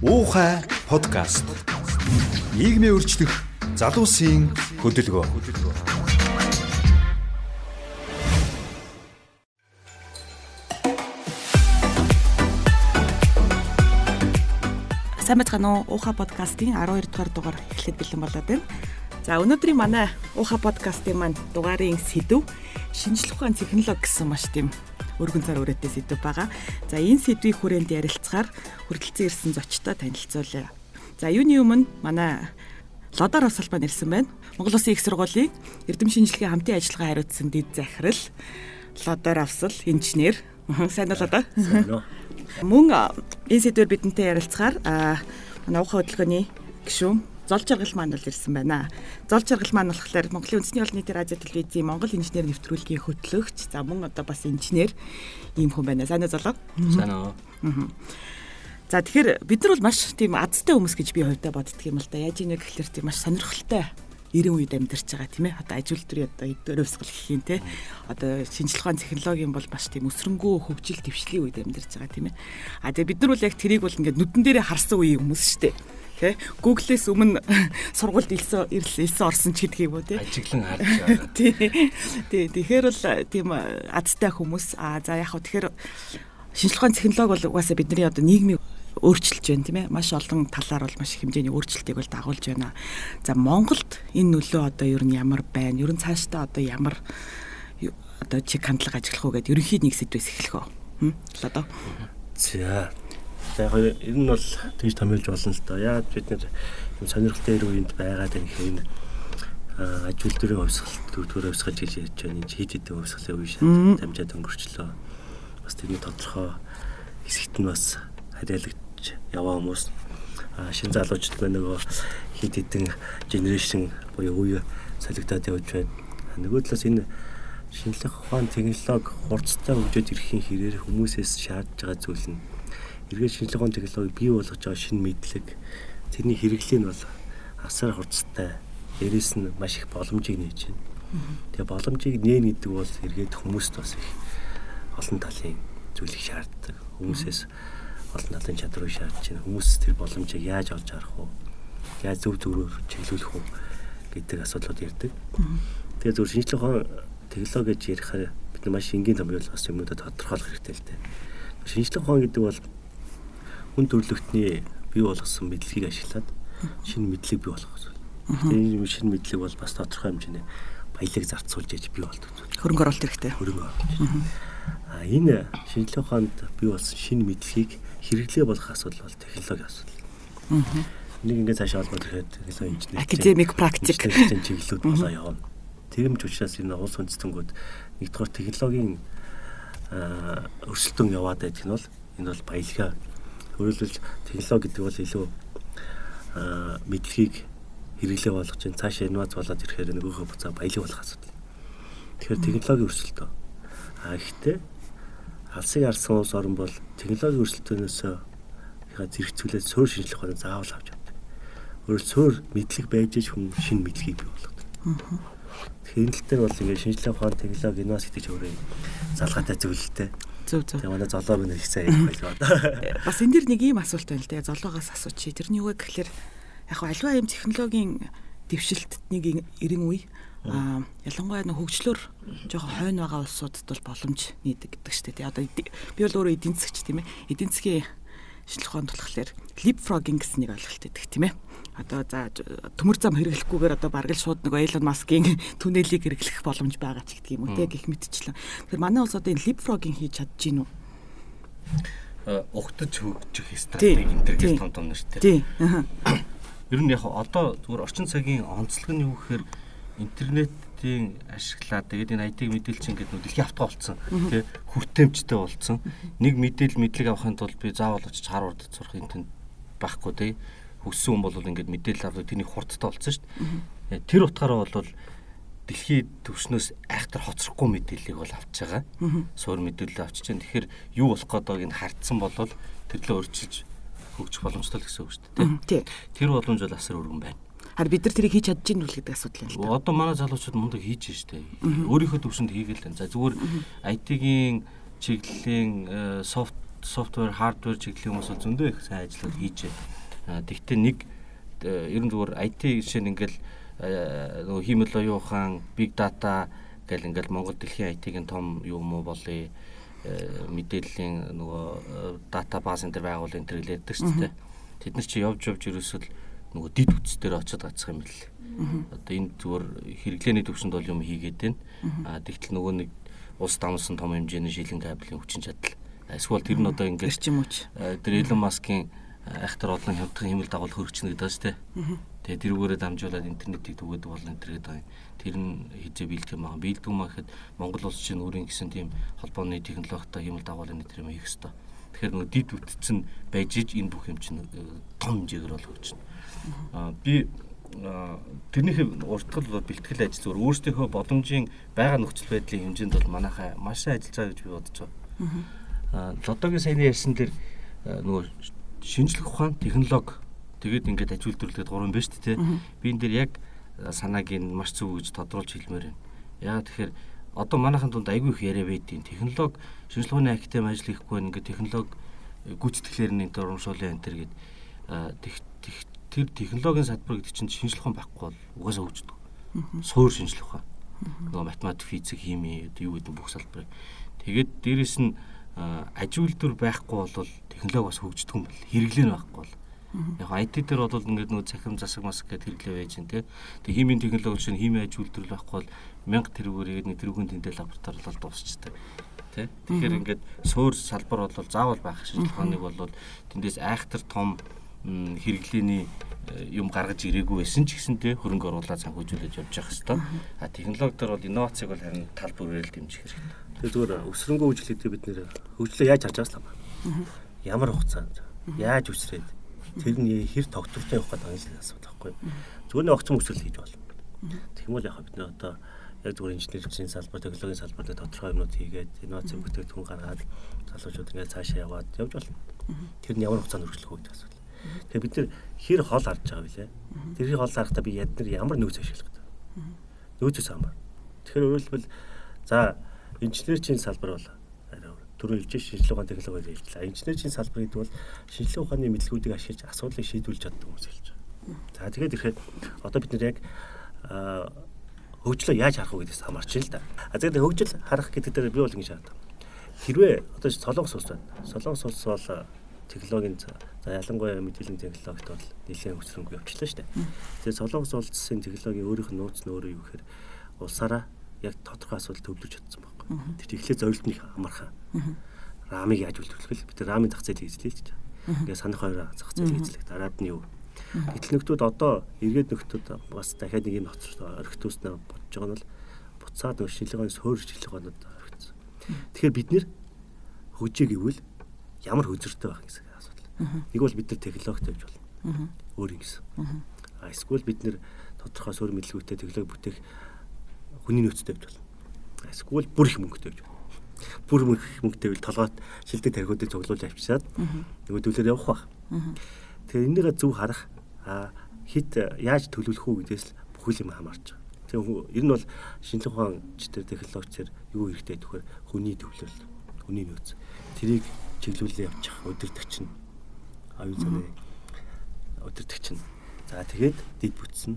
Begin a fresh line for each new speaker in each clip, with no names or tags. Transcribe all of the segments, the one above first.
Уухай подкаст. Нийгмийн өөрчлөх залуусын хөдөлгөөн.
Сайн байцгаана уу? Уухай подкастын 12 дугаар дугаар эхлэх бэлэн болоод байна. За өнөөдрийн манай Уухай подкастын маань дугаарын сэдв шинжлэх ухааны технологи гэсэн маш тийм өргөн цар өрөөтэй сэдв байгаа. За энэ сэдвийг хүрээнд ярилцахаар хүрэлцэн ирсэн зочтой танилцуулъя. За юуны өмнө манай Лодар Осолбан ирсэн байна. Монгол Улсын их сургуулийн эрдэм шинжилгээ хамтын ажиллагаа хариуцсан дэд захирал Лодар Авсал инженер. Сайн уу Лодар?
Сайн уу.
Мөн энэ сэдвээр бидэнтэй ярилцахаар манай ухаан хөдөлгөөний гишүүн зол жаргал маань бол ирсэн байна. Зол жаргал маань болохоор Монголын үндэсний олон нийтийн радио телевизийн Монгол инженер нэвтрүүлгийн хөтлөгч. За мөн одоо бас инженер ийм хүн байна. Сайн уу золоо?
Сайн уу.
За тэгэхээр бид нар бол маш тийм азтай хүмүүс гэж би хувьдаа боддөг юм л да. Яаж ийнэ гэхэлэр тийм маш сонирхолтой 90 үед амьдарч байгаа тийм ээ. Одоо ажил төрийн одоо эдгээр өвсгөл гэх юм те. Одоо шинжлэх ухааны технологийн бол маш тийм өсрөнгөө хөгжил дэвшлийн үед амьдарч байгаа тийм ээ. А тэгээ бид нар бол яг тэрийг бол ингээд нүдэн дээрээ харсан үеийн хүмүүс шүү дээ тий Google-с өмнө сургуульд илсэн ирсэн орсон ч юм уу тий
ажиглан харж байгаа.
тий тий тэгэхээр бол тийм азтай хүмүүс а за яг хөө тэгэхээр шинжлэх ухааны технологи бол угаасаа бидний одоо нийгмийг өөрчилж байна тийм ээ маш олон талаар бол маш хэмжээний өөрчлөлтийг бол дагуулж байна. За Монголд энэ нөлөө одоо ер нь ямар байна? Ер нь цаашдаа одоо ямар одоо чиг хандлага ажиллах уу гэдэг ерөнхийд нэг сэдвээс эхлэх үү? Хм? Одоо.
За За яг ер нь бол тэгж томьёолж болно л доо. Яагаад бид нэр сонирхолтой ир үеинд байгаад байх энэ аж үйлдвэрийн хувьсгалт дөрөвдүгээр хувьсгаж гэж ярьж байна. Энд хит хитэн хувьсгалын үе шат дамжаад өнгөрчлөө. Бас тэрний тодорхой хэсэгт нь бас хариалагдж яваа хүмүүс шин залуучууд байна нөгөө хит хитэн генерашн буюу үе солигдоод явж байна. Нөгөө талаас энэ шинжлэх ухааны технологи хурцтай хөгжөөд ирэхийн хэрээр хүмүүсээс шаардж байгаа зүйл нь эргээд шинжлэх ухааны технологи бий болгож байгаа шинэ мэдлэг тэрний хэрэглээ нь бол асар хурцтай. Дээрээс нь маш их боломжийг нээж байна. Тэгээ боломжийг нээн гэдэг бол эргээд хүмүүст бас их олон талын зүйлийг шаарддаг. Хүмүүсээс олон талын чадрыг шаардж байна. Хүмүүс тэр боломжийг яаж олж харах вэ? Яаж зөв зөврөөр чиглүүлэх вэ гэдэг асуудлууд ярьдаг. Тэгээ зөв шинжлэх ухааны технологи гэж ярихаар бид маш энгийн томьёол бас юмудад тодорхойлох хэрэгтэй л дээ. Шинжлэх ухаан гэдэг бол хүн төрлөختний бий болгосон мэдлэгийг ашиглаад шинэ мэдлэг бий болгох зүйл. Энэ шинэ мэдлэг бол бас тодорхой хэмжээний баялаг зарцуулж яж бий болдог зүйл.
Хөрөнгө оруулалт хэрэгтэй.
Хөрөнгө оруулалт. А энэ шинжлэх ухаанд бий болсон шинэ мэдлэгийг хэрэглээ болгох асуудал бол технологи асуудал. Нэг ингээд цаашаа олбод ирэхэд технологи инженер
академик практик
чиглэлүүд болоо явна. Тэгэмж учраас энэ улс үндэстэнгүүд нэгдүгээр технологийн өрсөлдөөн яваад байдаг нь бол энэ бол баялгаа Өөрөлдвөл технологи гэдэг бол илүү мэдлэгийг хэрэглээ болгож чинь цаашаа инновац болоод ирэхээр нөгөөхөө буцаа баялаг болох асуудал. Тэгэхээр технологи өрсөлдөө. А ихтэй алсыг арсан улс орн бол технологи өрсөлдөөнөөс зэрэгцүүлээд суур шинжлэх ухааны заавал авч явдаг. Өөрөөр суур мэдлэг байж ч хүн шинэ мэдлэгийг бий болгодог. Тэгэхээр энэ дээр бол ингээд шинжлэх ухааны технологи инновац гэдэг ч өөрөө залгаатай зүйлтэй.
Зөв зөв.
Тэгээ манай золоо минь их сайн ярих байлаа.
Бас энэ дэр нэг ийм асуулт байна л дээ. Золоогоос асуучих. Тэрний юу вэ гэхээр яг хаа альва юм технологийн дэвшилт нэг эрен үе а ялангуяа нэг хөгжлөөр жоохон хойно байгаа улсуудад бол боломж нийдэг гэдэг шүү дээ. Одоо би бол өөрөө эдийн засгч тийм ээ. Эдийн засгийн шинжлэх ухаанд болохоор leapfrogging гэсэн нэг ойлголт өгдөг тийм ээ. Одоо за төмөр зам хэрэглэхгүйгээр одоо бараг л шууд нэг Elon Musk-ийн түнэлийг хэрэглэх боломж байгаа ч гэдэг юм уу те гэх мэтчлэн. Тэгэхээр манай улс одоо энэ leapfrogging хийж чадж гин үү?
угтаж хөгжих стратеги энэ төр гэж том том нэртэй.
Тийм.
Ер нь яг одоо зүгээр орчин цагийн онцлог нь юу гэхээр интернет IT-ийн ашиглаад тэгээд энэ IT-г мэдээлчин гэдэг нь дэлхийн автгаа болцсон. Тэгээ хүртээмжтэй болцсон. Нэг мэдээлэл мэдлэг авахын тулд би заавал очиж Харвард сурах энэ байхгүй тий. Хүссэн хүн бол ингээд мэдээлэл авдаг тэний хурдтай болцсон шүү дээ. Тэр утгаараа бол дэлхийн төвшнөөс айхтар хоцрохгүй мэдээллийг бол авч байгаа. Суур мэдээлэл авчиж байна. Тэгэхээр юу болох байгааг нь хардсан болол тэрлээ өөрчилж хөгжих боломжтой л гэсэн үг шүү дээ. Тэр боломж бол асар өргөн байна.
Харин бид нар тэрийг хийж чадж гин үл гэдэг асуудал юм л
да. Одоо манай залуучууд мундаг хийж штэ. Өөрийнхөө төвшөнд хийгээл. За зүгээр IT-ийн чиглэлийн софт
софтвер, хардвер чиглэлийн хүмүүс бол зөндөө их сайн ажлууд хийж байна. Тэгвэл нэг ерөн зүгээр IT жишээ нь ингээл нөгөө хиймэл оюун ухаан, big data гэл ингээл Монгол дэлхийн IT-ийн том юу муу болъё мэдээллийн нөгөө дата энэ төр байгуул энэ төр хэлээд шүү дээ. Тэд нар чи явж явж ерөөсөл нөгөө дид үтс дээр очиод гацх юм бэл. Одоо энэ зүгээр хэрэглээний төвшөнд бол юм хийгээд байна. А тэгтэл нөгөө нэг улс дамсан том хэмжээний шилэн кабелийн хүчин чадал. Эсвэл тэр нь одоо ингээд
эрчим хүч.
Тэр Elon Musk-ийн айхтар олон хямдхан хэмэл дагуул хөргөчнө гэдэг шүү дээ. Тэгээ тэрүүгээрээ дамжуулаад интернетийг түгээд болно энэ гэдэг юм. Тэр нь хизээ биелдэг юм аа. Биелдэг юм аа гэхэд Монгол улс чинь өөрийн гэсэн тийм холбооны технологитой хэмэл дагуулын тэр юм хийх хэрэгтэй. Тэгэхээр нөгөө дид үтцэн байж иж энэ бүх юм чинь э, том хэмжээгээр бол хөгжинэ. Аа би тэрнийхээ уртгал бол бэлтгэл ажил зүгээр өөрсдийнхөө боломжийн байгаа нөхцөл байдлын хэмжээнд бол манайхаа маш сайн ажиллаж байгаа гэж би бодож байгаа. Аа лодогийн саяны ярьсан дээр нөгөө шинжлэх ухаан, технологи тэгээд ингээд аж үйлдвэрлэхэд гурван байна шүү дээ. Би энэ дээр яг санааг нь маш зөв гэж тодруулж хэлмээр байна. Яагаад тэгэхээр одоо манайхан дунд айгүй их яриа байдیں۔ Технологи шинжлэх ухааны академи ажил хийхгүй байна. Ингээд технологи гүйцэтгэлээр нь энэ урамшуулын энэ төр гээд тэр технологийн салбар гэдэг чинь шинжлэх ухаан байхгүй бол угаасаа хөгждөг. Суур шинжлэх ухаан. Нөгөө математик, физик, хими одоо юу гэдэг бүх салбарыг. Тэгээд дээрэс нь аж үйлдвэр байхгүй бол технологи бас хөгждөг юм бэл хэрэглээ нь байхгүй бол яг IT дээр бол ингээд нөгөө цахим засаг мас гэдэг хэрэглээ байж гэн тий. Тэг химийн технологи чинь химийн аж үйлдвэрлэл байхгүй бол 1000 тэрүүгээр ирээд нэг тэрүүгийн тэмдэг лаборатори бол дуусчдаг. Тэ. Тэгэхээр ингээд суур салбар бол заавал байх шинжлэх ухааныг бол тэндээс айхтар том хэрэглээний э, юм гаргаж ирээгүй байсан ч гэсэн тэ хөрөнгө оруулаад санхүүжүүлж явж явах хэвээр. А технологи дээр бол инновацыг бол харин тал бүрээр л дэмжих хэрэгтэй.
Тэгээ зүгээр өсрөнгөө хөгжлөлтөд бид нэр хөгжлөө яаж харж байгаас лам. Ямар хугацаанд яаж үсрээд тэр нь хэр тогтвортой явах гэдэг анхны асуудал байхгүй. Зүгээр нэг огцон өсрөл хийж болно. Тэгмэл яг бид нэ одоо яг зүгээр инженерийн салбар, технологийн салбарт тодорхой юмнууд хийгээд инновац бүтээгдэхүүн гаргаад залуучууд ингээд цаашаа яваад явж болно. Тэр нь ямар хугацаанд хөгжлөх вэ гэдэг асуудал. Тэгээ бид нэр хэр хол харж байгаа билээ. Тэр хол харахтаа би яд нар ямар нөөц ашиглах вэ? Нөөцөөс хамаар. Тэгэхээр өөрөлдвөл за инженерийн салбар бол түрүү хэлж шинжилгээ ухааны технологиор хэлжлээ. Инженерийн салбар гэдэг бол шинжилгээ ухааны мэдлгүүдийг ашиглаж асуудлыг шийдвэрлэж чаддаг хүмүүс хэлж байгаа. За тэгээд ирэхэд одоо бид нэр яг хөгжлөө яаж харах вэ гэдээс хамаарч л да. А тэгээд хөгжил харах гэдэг дээр би бол ингэ шаардсан. Хэрвээ одоо солонгос улс байна. Солонгос улс бол технологийн за ялангуяа мэдээллийн технологид бол нэлээд өсрөнгөө явчлаа шүү дээ. Тэгээд солонгос улсын технологийн өөрийнх нь нууц нь өөрөө юу гэхээр улсаараа яг тодорхой асуудал төвлөрч чадсан байна Тэр эхлээ зорилтны амархан. Рамыг яаж үйлдвэрлэх вэ? Бид рамын зах зээл хийжлээ л гэж. Ингээ санах хоёр зах зээл хийжлээ. Дараад нь юу? Гэтэл нөхдүүд одоо эргээд нөхдүүд бас дахиад нэг юм орхитууснаа бодож байгаа нь бол буцаад нөх шинжилгээний суурь шинжилгээнүүд орхицсан. Тэгэхээр бид нэр хөгжиж гэвэл ямар хөзөртэй байх гэсэн асуудал. Нэг бол бид нар технологид тавьж болно. Өөр юм гэсэн. А эсвэл бид нэр тодорхой суурь мэдлэгүүтэй технологи бүтээх хүний нөөцтэй тавьж болно Эсвэл бүр их мөнгөтэй гэж. Бүр их мөнгөтэй бол толгойд шилдэг тархиудыг цуглуулж авчирсаад нөгөө төлөөр явах байх. Тэгэхээр энэгээ зөв харах хит яаж төлөвлөх үү гэдээс л бүхэл юм хамаарч байгаа. Тэгээ ер нь бол шинжлэх ухаанчдэр технологичээр юу хэрэгтэй гэхээр хүний төвлөрөл, хүний нөөц. Тэрийг чиглүүлээ явчих өдөртөгч нь оюун санааны өдөртөгч нь. За тэгээд дид бүтсэн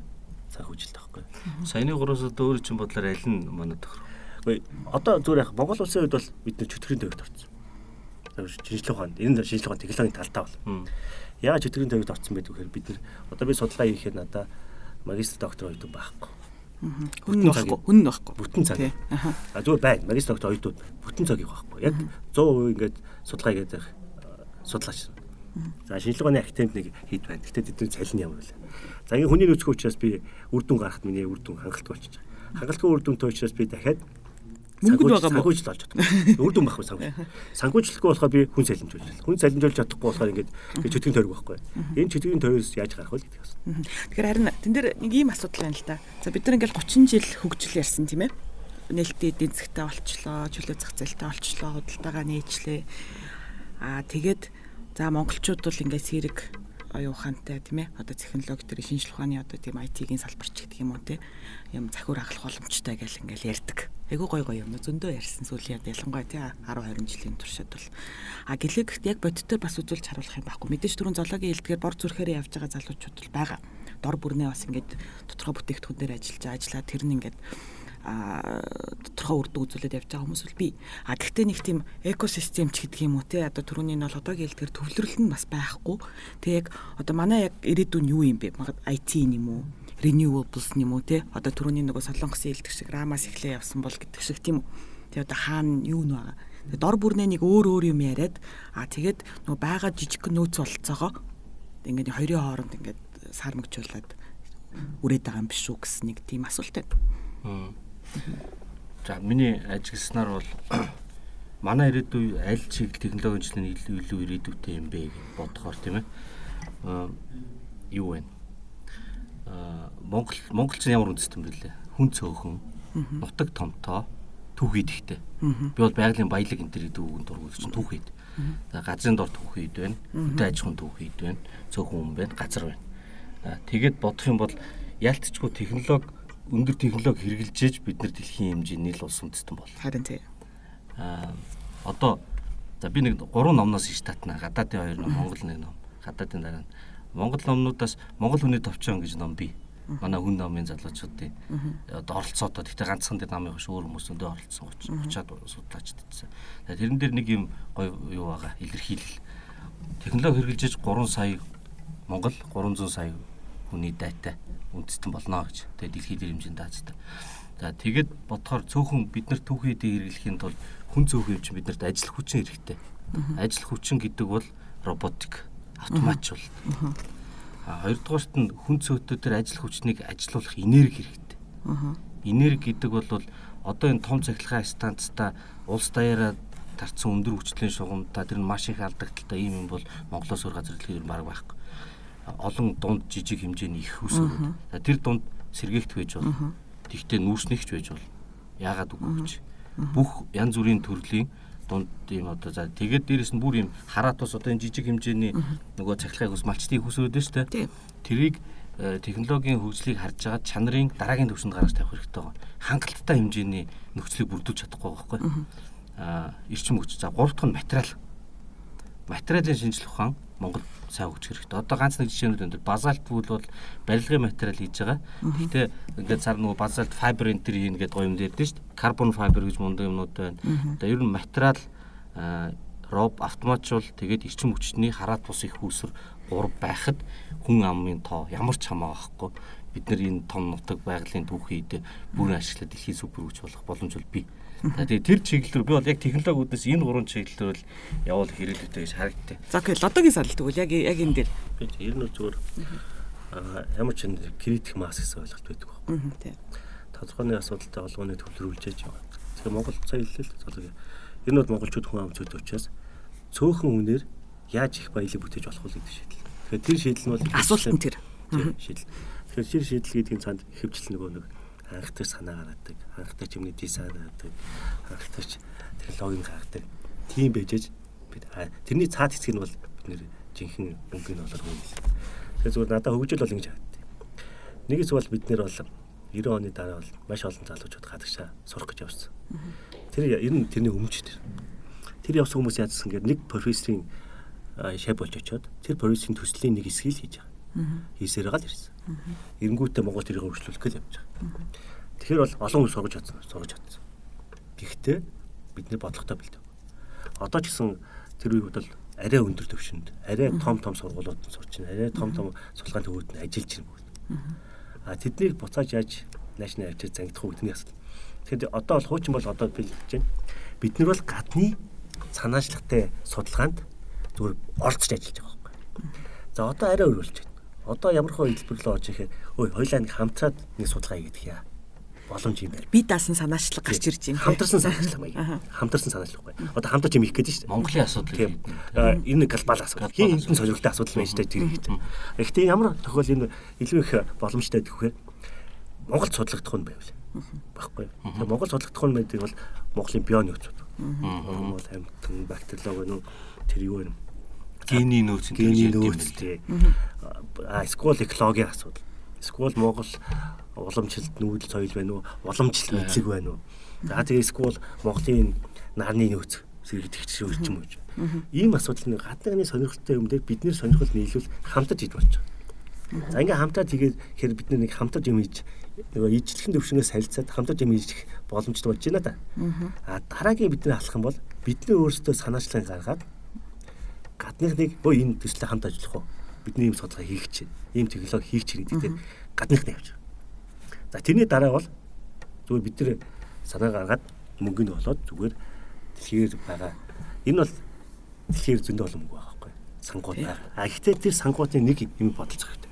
санхүүжилт байхгүй.
Саяны гураас одоо өөр чинь бодлоор аль нь манай тохирох
одоо зүгээр яг Монгол улсын үед бол бид нэр чөтгөрийн төвд орсон. Шинжлэх ухаанд энэ шинжлэх ухааны технологийн талдаа бол. Яагаад чөтгөрийн төвд орсон байдаг вэ гэхээр бид нар одоо би судалгаа хийхэд надаа магистр доктор оюутан байхгүй.
Хүн байхгүй. Хүн байхгүй.
Бүтэн цаг. А зүгээр байна. Магистр доктор оюутан бүтэн цагийг байхгүй. Яг 100% ингээд судалгаа хийгээд байх судлаач. За шинжлэх ухааны академид нэг хэд байна. Гэтэ тэдний цалин ямар вэ? За ингээ хүний нөөцгүй учраас би үр дүн гаргахад миний үр дүн хангалттай болчихж байгаа. Хангалтгүй үр дүнтэй учраас би дахиад
мөнгөд байгаа мó.
Санхүүжилт олж чаддаг. Үр дүн байхгүй санхүүж. Санхүүжлэхгүй болохоор би хүн салинжуулж байна. Хүн салинжуулж чадахгүй болохоор ингээд чөтгөн тойрог байхгүй. Энэ чөтгөн тойроос яаж гарах вэ гэдэг
асуу. Тэгэхээр харин тэн дээр нэг ийм асуудал байна л да. За бид нар ингээд 30 жил хөгжил ярьсан тийм ээ. Нээлттэй эдийн засгтаа олчлоо, чөлөө зах зээлтэй олчлоо, худалдаагаа нээчлээ. Аа тэгээд за монголчууд бол ингээд сэрэг оюун ухаантай тийм ээ одоо технологи төр шинжлэх ухааны одоо тийм IT-ийн салбарч гэдэг юм уу те юм захиур ахлах боломжтой гэл ингээл ярьдаг. Айгуу гой гой юм зөндөө ярьсан сүүлийн ялангуяа тий 10 20 жилийн туршид бол а гэлэг яг бодиттой бас үзүүлж харуулах юм байхгүй. Мэдээж түрүүн зоологийн хэлдгээр бор зүрхээр явж байгаа залуучууд бол байгаа. Дор бүрнээ бас ингээд тодорхой бүтээгдэхүүн дээр ажиллаж ажиллаад тэр нь ингээд тодорхой үр дүн үзүүлээд явж байгаа хүмүүс бол би. А гэхдээ нэг тийм экосистем ч гэдэг юм уу те одоо түрүүний нь бол одоогийн хэлдгээр төвлөрөл нь бас байхгүй. Тэг яг одоо манай яг ирээдүйн юу юм бэ? Магад IT юм уу? renewables юм уу те одоо түрүүний нөгөө солонгосын хэлдэг шиг рамаас эхлээ явсан бол гэдэг шиг тийм үү тэгээ одоо хаана юу нэ байгаа тэгээ дор бүрнээ нэг өөр өөр юм яриад а тэгээд нөгөө байгаа жижиг нөөц болцоогоо ингээд хоёрын хооронд ингээд сармагчуулаад үрээд байгаа юм биш үү гэсэн нэг тийм асуулт байна.
За миний ажигласнаар бол манай ирээдүй аль чиг технологийн илүү илүү ирээдүйтэй юм бэ гэж бодохоор тийм ээ. юу вэ? Монгол монголч ямар үндэстэй юм бэ? Хүн цөөхөн, нутаг томтоо, түүхийд ихтэй. Би бол байгалийн баялаг энэ төр дүүгэн дургуул чинь түүхийд. За газрын дор түүхийд байна. Хөдөө аж ахуйн түүхийд байна. Цөөхөн хүн байна, газар байна. Тэгээд бодох юм бол яалтчгүй технологи өндөр технологи хэрэгжилжээж бид нар дэлхийн хэмжээний л улс үндэстэн бол.
Харин тий.
Аа одоо за би нэг гурван номноос иш татна. Гадаадын хоёр ном, Монгол нэг ном. Гадаадын дараа нь Монгол номнуудаас Монгол хүний товчон гэж ном бий. Манай хүн номын залуучуудын одоо оролцоодоо тэгтээ ганцхан дээр намын хөш өөр хүмүүс өндөө оролцсон 30 30-аад судлаач дэтсэн. Тэгээд тэрэн дээр нэг юм гоё юу байгаа илэрхийлэл. Технологи хэрэгжилж 3 сая Монгол 300 сая хүний дайтай үндэстэн болно гэж. Тэгээд дэлхийн дээр хэмжээнд даацтай. За тэгээд бодохоор цөөхөн бид нар түүхийдээ хэрэглэхийн тулд хүн цөөхөн чинь биднэрт ажил хүчин хэрэгтэй. Ажил хүчин гэдэг бол роботик автоматжуулалт. А хоёрдугаарт нь хүн цөөтөдөр ажил хүчнийг ажилуулах энерги хэрэгтэй. Энерги гэдэг бол одоо энэ том цахилгаан станцтай улс даяараа тарцсан өндөр хүчлийн шугамтай тэр нь маш их алдагдaltaй ийм юм бол Монголоос өөр газар дэлхийд баг байхгүй. Олон дунд жижиг хэмжээний их үсгүүд. Тэр дунд сэргээгт байж бол тэгтээ нүүрснэгч байж бол яагаад үгүй гэж. Бүх янз бүрийн төрлийн дунд ийм одоо за тэгээд дээрэс нь бүр ийм хараат бас одоо энэ жижиг хэмжээний нөгөө цахилгаан ус малчтын хүсрүүд нь шүү дээ. Тэрийг э, технологийн хөгжлийг харж байгаа чанарын дараагийн төвшөнд гаргаж тавих хэрэгтэй байгаа. Хангалттай хэмжээний нөхцөлийг бүрдүүлж чадахгүй байхгүй. Аа эрчим хүч. За гурав дахь нь материал. Материалын шинжилгээ ухаан Монгол сайн хөгжих хэрэгтэй. Одоо ганц нэг жишээнүүд энэ базальт бүл бол барилгын материал хийж байгаа. Гэхдээ ингээд цар нөгөө базальт файбер энэ төр хийн гэдэг гоё юм дээр дээ шүү дээ. Карбон файбер гэж мундаг юмнууд байна. Одоо ер нь материал роб автоматжуул тэгээд эрчим хүчний хараат бус их үүсвэр 3 байхад хүн амын тоо ямар ч хамаа байхгүй бид нар энэ том нутаг байгалийн түүхийд бүрэн ашиглаад дэлхийн супер хүч болох боломж бол бий. Тэгээ тэр чиглэлээр би бол яг технологиудаас энэ гурван чиглэлээр л явуул хэрэглэвтэй гэж харагдтыг.
За окей, лодогийн салалт тэгвэл яг яг энэ дээр.
Би ер нь зүгээр ямар ч критик масс гэсэн ойлголт байдаг байхгүй. Аа тийм. Тодорхойны асуудалтай олгооны төвлөрүүлж яж байгаа. Тэгэхээр Монгол цаа хэллээ л золог. Энэ бол монголчууд хүн амцууд учраас цөөхөн үнээр яаж их баялаг бүтээж болох вэ гэдэг шийдэл. Тэгэхээр тэр шийдэл нь бол
асуулт нь тэр.
Шийдэл. Тэгэхээр тэр шийдэл гэдгийг цаанд хөвчлөл нөгөө нэг анхтай санаа гаргадаг, анхтай чимний дизайн гаргадаг, анхтай технологийн гаргадаг. Тийм байжээж бид тэрний цаад хэсэг нь бол бид нэр жинхэнэ мөнгөний болоор хөндлөө. Тэгэхээр зүгээр надад хөгжил бол ингэж харагдав. Нэг хэсэг бол бид нэр бол 90 оны дараа бол маш олон залуучууд гадагшаа сурах гэж явсан. Тэр ер нь тэрний өмч тэр. Тэр явсан хүмүүс яадсан гэхээр нэг профессорын шав болж очиод тэр профессорын төслийн нэг хэсгийг хийж байгаа. Хийсээр гал ирсэн. Эренгүүтээ Монгол тэрийг хөгжлүүлэх гэж явж байгаа. Тэгэхээр бол олон хүн сургаж чадсан, сургаж чадсан. Гэхдээ бидний бодлоготой бэлдэв. Одоо ч гэсэн тэр үед бол арай өндөр төвшөнд, арай том том сургуулиуд сурч байна. Арай том том судалгааны төвүүд нь ажиллаж байна. А тэднийг буцааж яаж нааш нь авчир зангидах уу гэдний асуудал. Тэгэхээр одоо бол хуучин бол одоо бэлдэж байна. Бид нар бол гадны санаачлагтай судалгаанд зүгээр оролцож ажиллаж байгаа байхгүй. За одоо арай өөр болж байна одоо ямар хөө хэлбэрлээ оож ихээр ой хоёлаа нэг хамтраад нэг судалгаа хийгдэх яа боломж юм байна.
Би даасан санаачлаг гарч ирж байна.
Хамтарсан санаачлаг маяг. Хамтарсан санаачлаг бай. Одоо хамтарч юм их гэдэг чинь.
Монголын асуудал
тийм. Энэ глобал асуудал. Хин эдэн сонирхолтой асуудал байж таа тэр гэж. Гэхдээ ямар тохиол энэ илүү их боломжтой гэхээр Монгол судлагдах нь байвал. Баггүй. Тэгээ Монгол судлагдах нь байдаг бол Монголын бионы нөхцөл. Монгол амьтан бактериолог нь тэр юу вэ?
гений нөөц
гений нөөц тий. Скол экологийн асуудал. Скол Монгол уламжлалт нүүдэл соёл байна уу? Уламжлалт мэдлэг байна уу? За тэгээ скол Монголын нарны нөөц сэргийгч шүүрч юм уу? Ийм асуудал нэг гадны сонирхолтой юм дээр бид нэр сонирхол нийлүүл хамтаж хийж болж байгаа. За ингээм хамтаа тэгээд хэрэг бид нэг хамтаж юм хийж нөгөө ижлэхэн төвшнгөөс харилцаад хамтаж юм хийж боломжтой болж байна да. А дараагийн бидний алах юм бол бидний өөрсдөө санаачлан гаргаад гадныхныг өө энэ төслөө хамт ажиллах уу? Бидний ийм судалгаа хийх чинь, ийм технологи хийх чинь гэдэг гадных нь явж байгаа. За тэрний дараа бол зүгээр бид нэр санаа гаргаад мөнгөнд болоод зүгээр дэлхийгээр байгаа. Энэ бол дэлхийгээр зөндөө олон мөнгө байгаа байхгүй. Сангууд байгаа. А гэхдээ тэр сангуудын нэг юм бодолцох хэрэгтэй.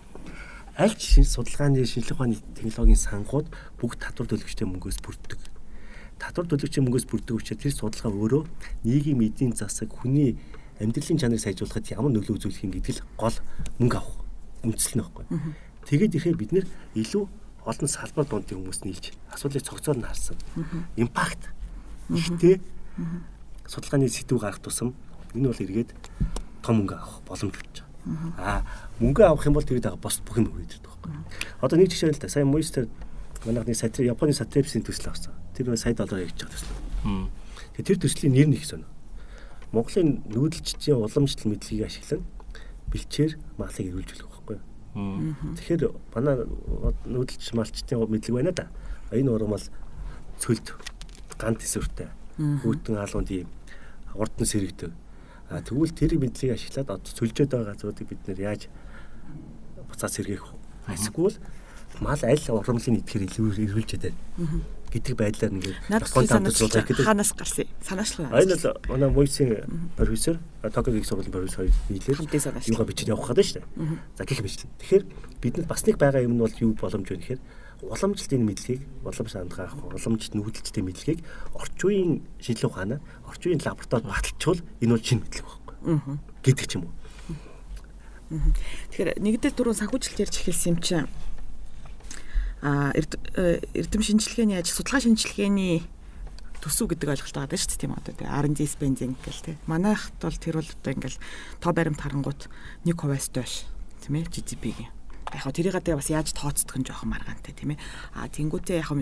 Аль ч судалгааны шинжилгээ ухааны технологийн сангууд бүгд татвар төлөгчтэй мөнгөөс бүрддэг. Татвар төлөгчийн мөнгөөс бүрддэг учраас тэр судалгаа өөрөө нийгмийн эдийн засаг хүний амьдралын чанарыг сайжруулахад ямар нөлөө үзүүлэх юм гэдэг л гол мөнгө авах үндэслэл нь байхгүй. Тэгээд ихээр бид нэр илүү олон салбар дундын хүмүүс нийлж асуудлыг цогцоор нь харсан. Импакт ихтэй судалгааны сэдв гарах тусам энэ бол эргээд том мөнгө авах боломж болж байгаа. Аа мөнгө авах юм бол тэр дагаа бос бүх юм өгөөд байдаг байхгүй. Одоо нэг жишээ л да. Сайн Moister манайхны сатри Японы сатрипсийн төсөл авсан. Тэр сая доллар хийж байгаа төсөл. Тэр төслийн нэр нэг сонио. Монголын нүүдэлчдийн уламжлал мэдлэгийг ашиглан бэлчээр малыг эрүүлж болох байхгүй. Тэгэхээр манай нүүдэлч малчдын мэдлэг байна да. Энэ урам бол цөлд гант эсвэртэй. Хүүтэн алуун тийм урдан сэрэгтэй. А тэгвэл тэр мэдлэгийг ашиглаад одоо цөлжөөд байгаа газруудыг бид нэр яаж буцаад сэргээх вэ? Эсвэл мал аль урамлын идэхээр илүү эрүүлж чадаад гэдэг байдлаар нэг
Японд хамтруулах гэдэг. Ханаас гарсан санаачлах.
Энэ бол манай Мойсийн профессор Токиогийн сургуулийн профессор нийлээд юугаа бичиж явах гэдэг шүү дээ. За гэх мэт. Тэгэхээр бидэнд бас нэг байгаа юм нь бол юу боломж вэ гэхээр уламжлалтын мэдлэгийг уламж хандгаах, уламжлалт нүүдэлчтэй мэдлэгийг орчин үеийн шинжилгээ ухаанаа орчин үеийн лабораторид баталчвал энэ бол шинэ мэдлэг байхгүй. гэдэг ч юм уу.
Тэгэхээр нэгдэл дөрөв санхүүжилт ярьж эхэлсэн юм чинь эрдэм шинжилгээний ажил судалгаа шинжилгээний төсөв гэдэг ойлголт байгаа шүү дээ тийм одоо тэгээ R&D spending гэл тийм манайхт бол тэр бол одоо ингээл тоо баримт харангуут 1%-аас доош тийм ээ GDP-ийн яг хөө тэрийг гадаа бас яаж тооцдог нь жоохон маргаантай тийм ээ. А тэнгуүтээ яг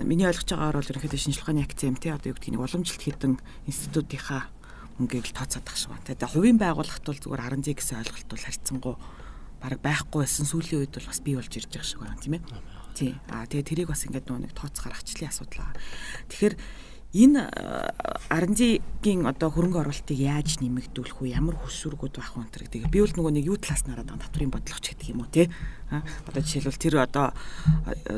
миний ойлгож байгаагаар бол ерөнхийдөө шинжилгээний акцент тийм одоо юу гэдгийг уламжлалт хийдэн институтынхаа мөнгийг л тооцоод ах шиг байна. Тэгээ хувийн байгууллагт бол зүгээр R&D гэсэн ойлголт бол харьцангуй баг байхгүй байсан. Сүүлийн үед бол бас бий болж ирж байгаа шиг байна тийм ээ Тий. Аа тэгээ тэрийг бас ингээд нөгөө нэг тооц гаргачлалын асуудал аа. Тэгэхээр энэ R&D-гийн одоо хөрөнгө оруулалтыг яаж нэмэгдүүлэх вэ? Ямар хөсвөргүүд байх вэ гэдэг. Би бол нөгөө нэг юу талаас нараад байгаа татврын бодлогоч гэдэг юм уу те. Одоо жишээлбэл тэр одоо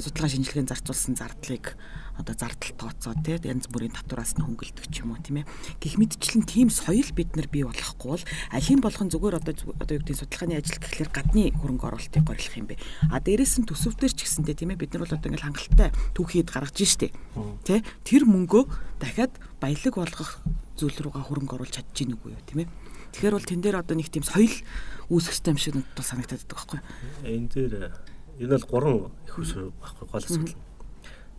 судалгаа шинжилгээнд зарцуулсан зардлыг одоо зардал тооцоо тий янз бүрийн татвараас нь хөнгөлдөг ч юм уу тийм ээ. Гих мэдчлэн тийм соёл бид нар бий болохгүй бол алхийн болгон зүгээр одоо одоо юу гэдэг судалгааны ажил гэхлээр гадны хөрөнгө оруулалтыг горилох юм бэ? А дээрээс нь төсөвдөр ч гэсэндээ тийм ээ бид нар бол одоо ингээл хангалттай түүхийд гаргаж штэ. Тий тэр мөнгөө дахиад баялаг болгох зүйл рүүгээ хөрөнгө оруулж гин үгүй юу тийм ээ. Тэгэхээр бол тэн дээр одоо нэг тийм соёл үүсэх систем шиг надад санагдаад байдаг байхгүй.
Энэ дээр энэ бол гурван их усруу байхгүй гол асуудал.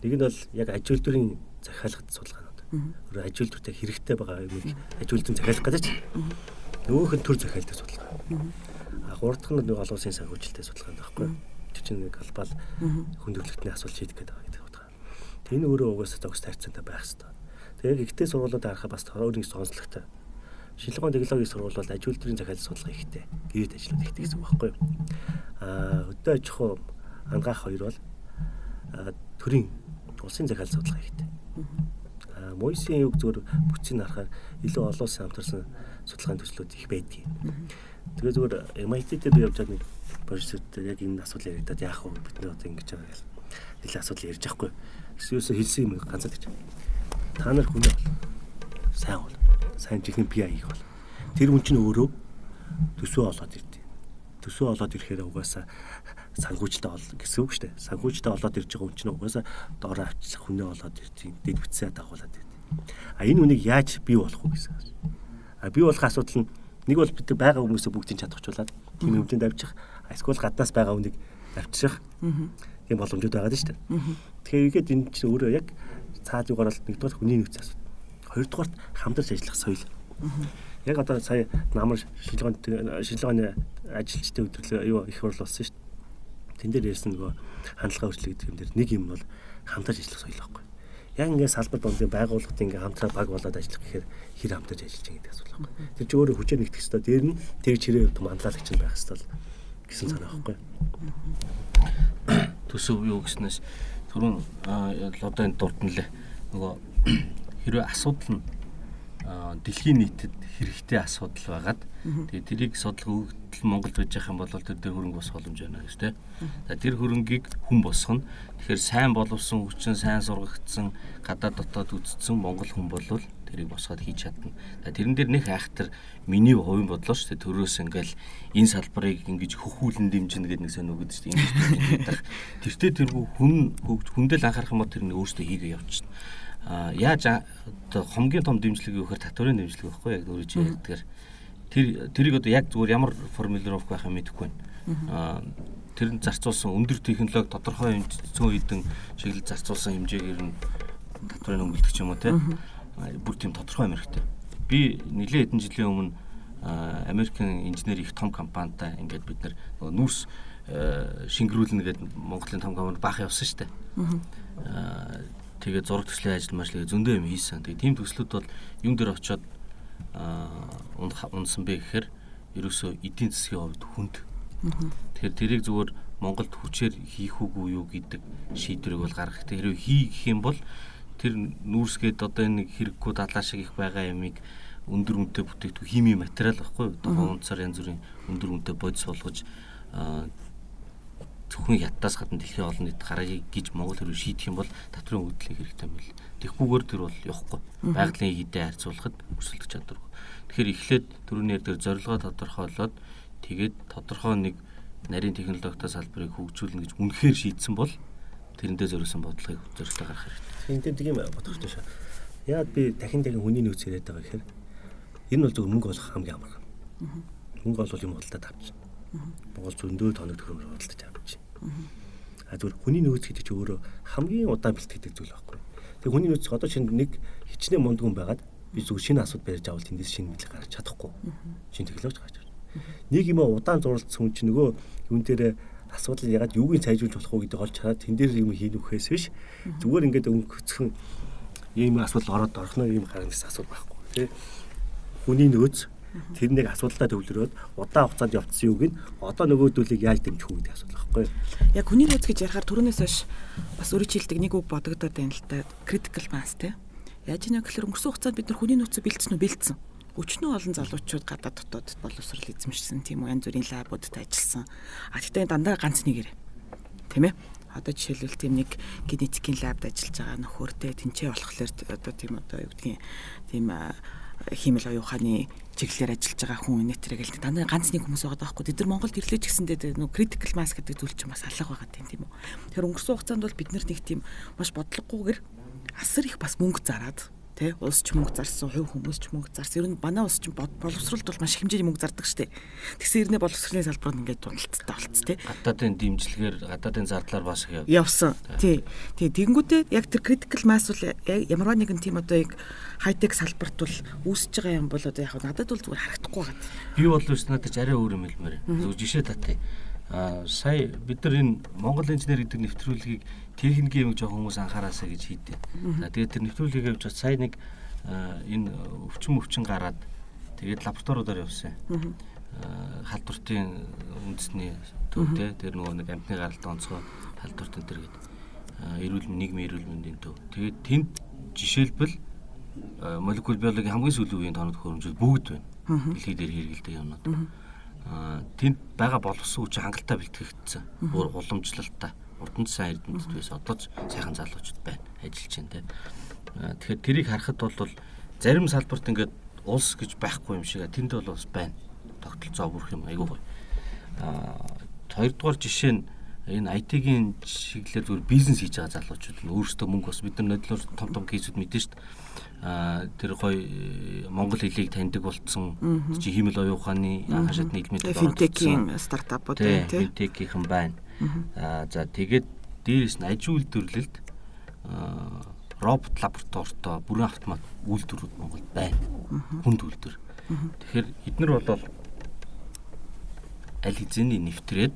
Нэг нь бол яг аж үйлдвэрийн захиалгад судалгаанууд. Өөрөөр аж үйлдвэртэй хэрэгтэй байгаа юмыг аж үйлдвэрийн захиалах гэдэг чинь. Нөгөөх нь төр захиалдаг судалгаа. А гурав дахь нь нэг олон улсын санхүүжилттэй судалгаа байхгүй. Тэр чинь нэг глобал хүндрэлтний асуулт шийдэх гэдэг байгаа утга. Тэр өөрөө угаасаа зогс тайцсантай байх хэрэгтэй. Тэгээд ихтэй сургуулиуд харахад бас өөр нэг сонслогтой. Шинжилгээний технологийн сургууль бол аж үйлдвэрийн захиалгын судалгаа ихтэй. Гэрээд ажлууд ихтэй гэсэн үг байхгүй юу? Аа өдөө аж ахуй ангаах хоёр бол төрийн улсын захиалгын судалгаа хийгдэ. Аа Мойсийн үг зөвөр бүтцийг харахаар илүү олон улсын хамтарсан судалгааны төслүүд их байдгийг. Тэгээ зөвөр MIT дээр явж байгаа нэг профессортэй яг энэ асуудал яригадад яах вэ бид нэр одоо ингэж байгаа гэл. Нэлээ асуудал ярьж байхгүй. Эсвэл хэлсэн юм ганцаад гэж. Та нар хүн бол сайн бол сайн чихний PI хийх бол тэр хүн чинь өөрөө төсөө олоод ирдэ. Төсөө олоод ирэхээр угаасаа санхүүжилтээ ол гэсэн үг шүү дээ. Санхүүжилтээ олоод ирж байгаа хүн чинь угаасаа доор авчих хүнээ олоод ирдэг. Дэд бүтсээ дагуулад ирдэг. А энэ үнийг яаж бий болох вэ гэсэн. А бий болох асуудал нь нэг бол бид байгаа хүмүүсээ бүгдийг чадахжуулаад тийм хэмжээнд авчих. Эсвэл гаднаас байгаа хүнийг авчрах. Тийм боломжууд байгаа шүү дээ. Тэгэхээр ихэд энэ чинь өөрөө яг цаад югаар бол нэгдүгээр хүний нөөц асуудал. Хоёрдугаарт хамтарч ажиллах соёл. Яг одоо сая намар шилжээний шилжээний ажилчдын өдрөлөө юу их хурл болсон шүү дээ. Тэн дээр ярьсан нөгөө хандлага өөрчлөлт гэдэг юм дээр нэг юм бол хамтарч ажиллах соёл байхгүй. Яг ингээд салбар бондын байгууллагад ингээд хамтраа баг болоод ажиллах гэхээр хэр хамтарч ажиллаж байгаа гэдэг асуулт байхгүй. Тэр чи өөрөө хүчээр нэгтгэх хэрэгтэй. Дээр нь тэр чирээ манлайлагч нь байх хэрэгтэй гэсэн санаа байхгүй.
Төсөв юу гэснээс түрүүн одоо энэ дурдналээ нөгөө хэрвээ асуудал нь дэлхийн нийтэд хэрэгтэй асуудал байгаад тэгээ тэрийг судлах өгдөл Монголд байж байгаа юм бол тэр дээр хөрөнгө босох боломж байна гэж тийм. За тэр хөрөнгийг хүн босгоно. Тэгэхээр сайн боловсон хүчин, сайн сургагдсан, гадаад дотоод үздсэн монгол хүн болвол тэрийг босгоод хийж чадна. Тэрэн дээр нэг айхтар миний хувийн бодлоо шүү дээ. Төрөөс ингээл энэ салбарыг ингэж хөхүүлэн дэмжинэ гэдэг нэг сонь өгдөг шүү дээ. Ингэж тэртээ тэргүй хүн хүндэл анхаарах юм бол тэр нэг өөртөө хийгээ явчихна яаж одоо хомгийн том дэмжлэг юу гэхээр татварын дэмжлэг байхгүй яг өөрөө чи ягдгаар тэр тэрийг одоо яг зүгээр ямар формулировк байх юм мэдэхгүй байна. Тэр нь зарцуулсан өндөр технологи тодорхой зүүн хідэн чиглэл зарцуулсан хэмжээгээр нь татварын өнгөлдөг юм уу те. Бүр тийм тодорхой юм хэрэгтэй би нэлээд хэдэн жилийн өмнө Америкийн инженер их том компанитай ингээд бид нар нүүрс шингэрүүлнэ гэдэг Монголын том компани баах явсан шүү дээ. Тэгээд зураг төслийн ажил их зөндөө юм хийсэн. Тэгээд тийм төслүүд бол юм дээр очиод унсан бэ гэхээр ерөөсөө эдийн засгийн хувьд хүнд. Тэгэхээр тэрийг зүгээр Монголд хүчээр хийх үгүй юу гэдэг шийдвэрийг бол гаргах. Тэр хийх юм бол тэр нүүрсгээд одоо энэ хэрэггүй дадлаа шиг их байгаа ямиг өндөр үнэтэй бүтээгдэхүүн химийн материал байхгүй юу? Одоо унцаар янз бүрийн өндөр үнэтэй бодис болгож зөвхөн ядтаас гадна дэлхийн олон нийт гарагийг гэж Монгол хэрэг шийдэх юм бол татврын хөдөлгөөн хэрэгтэй юм бэл. Тэгхгүйгээр тэр бол явахгүй. Байгалийн хідээ харьцуулахад өрсөлдөх чадваргүй. Тэгэхээр эхлээд төрөний дээр зорилгоо тодорхойлоод тэгээд тодорхой нэг нарийн технологитой салбарыг хөгжүүлнэ гэж үнэхээр шийдсэн бол тэрэндээ зориулсан бодлогыг зорилтоо гаргах хэрэгтэй.
Энд тийм бодох хэрэгтэй шээ. Яад би дахин дахин хүний нөөц яриад байгаа гэхээр энэ бол зөв мөнгө олох хамгийн амархан. Мөнгө олвол юм худалдаа тавьчих. Монгол зөндөө тоног төгрөөр худалдаж А зүгээр хүний нөөц гэдэг чинь өөрөө хамгийн удаан бэлтгэдэг зүйл байхгүй. Тэгээ хүний нөөц одоо чинь нэг хичнээн мундгүн байгаад би зүгээр шинэ асууд барьж авал тэндээс шинэ мэдлэг гаргаж чадахгүй. Шинэ технологи гаргаж чадчих. Нэг юм удаан зурлалцсан хүн чинь нөгөө юун дээр асуудал ягаад юуг нь сайжруулж болох вэ гэдэг олж хараад тэн дээр юм хийх үхээс биш зүгээр ингээд өнгөцхөн ийм асуудал ороод орхно ийм гаргасан асуудал байхгүй тий хүний нөөц Тэр нэг асуудалтай төвлөрөөд удаан хугацаанд явцсан юуг нь одоо нөгөөдөлийг яаж дэмжих үү гэдэг асуудал байхгүй юу?
Яг хүний нөөц гэж ярихаар түрүүнээс хойш бас өөрөө чилдэг нэг үг бодогдоод байна л та critical mass те. Яаж нэг гэхээр өнгөрсөн хугацаанд бид нар хүний нөөцөө бэлдсэн үү бэлдсэн. Өчнөө олон залуучууд гадаад дотоод боловсрал эзэмшсэн тийм үү янз бүрийн лабуудад ажилласан. А тэгтээ дандаа ганц нэгэр. Тэ мэ? одоо жишээлбэл тийм нэг генетикийн лабд ажиллаж байгаа нөхөртэй тэнцээ болохоор одоо тийм одоо юу гэдгийг тийм хиймэл оюуханы чиглэлээр ажиллаж байгаа хүн нэтрэг л дандаа ганц нэг хүмүүс байгаа байхгүй. Тэд нар Монголд ирлээж гисэндээ нөө critical mass гэдэг зүйл чинь бас алга байгаа тийм үү. Тэгэхээр өнгөрсөн хугацаанд бол бид нар нэг тийм маш бодлогогүйгээр асар их бас мөнгө зараад тий улс ч мөнгө зарсан, хувь хүмүүс ч мөнгө зарсан. Ер нь манай улс ч боловсролд бол маш хэмжээний мөнгө зардаг штеп. Тэгсэн ирнэ боловсролын салбарт ингээд дундалттай болц тий.
Гадаадын дэмжлэгээр гадаадын зардлаар бас
их явсан. Тий. Тий тэгэнгүүтээ яг тэр critical mass бол ямарваа нэгэн тийм одоо яг хайтек салбарт бол үүсэж байгаа юм бол одоо яг надад бол зүгээр харагдахгүй байгаа.
Би бол биш надад арай өөр юм хэлмээр. Зөв жишээ татъя. Аа сая бид нар энэ Монгол инженер гэдэг нэвтрүүлгийг техникийн юм жоох хүмүүс анхаараасаа гэж хийдэ. За тэгээд тэр нэвтрүүлгийг явж сая нэг энэ өвчин өвчин гараад тэгээд лабораториудаар явсан. халдвартын үндэсний төв те тэр нөгөө нэг амтны гаралт онцгой халдварт энэ төр гээд эрүүл нийгмийн эрүүл мэндийн төв. Тэгээд тэнд жишээлбэл молекул биологийн хамгийн сүүлийн үеийн тоног хөрөмжөл бүгд байна. Дэлхийд дээр хэрэгэлдэг юмнууд. Аа тэнд байгаа боловсон хүч хангалттай бэлтгэгдсэн. Бүр уламжлалтай урданд сайн эрдэмтэд байсан одоо ч сайхан залуучууд байна ажиллаж байна те. Тэгэхээр тэрийг харахад бол зарим салбарт ингээд улс гэж байхгүй юм шиг тэнд бол бас байна. Тогтолцоо бүрх юм айгүй гоё. Аа хоёрдугаар жишээ нь энэ IT-ийн чиглэлээр зүгээр бизнес хийж байгаа залуучууд нь өөрсдөө мөнгө бас бид нар нодлоор том том кейсүүд мэдэн дээ. Аа тэр гоё э, монгол хэлийг таньдаг болцсон чи химэл оюуханы анхан шатны илмэд
финтекийн стартапууд тийм
финтекийнхэн байна. Аа за тэгээд дээрэс нь аж үйлдвэрлэлд робот лабораторитой бүрэн автомат үйлдвэрүүд Монголд байна. Хүнд үйлдвэр. Тэгэхээр эднэр бол аль хэзээний нэвтрээд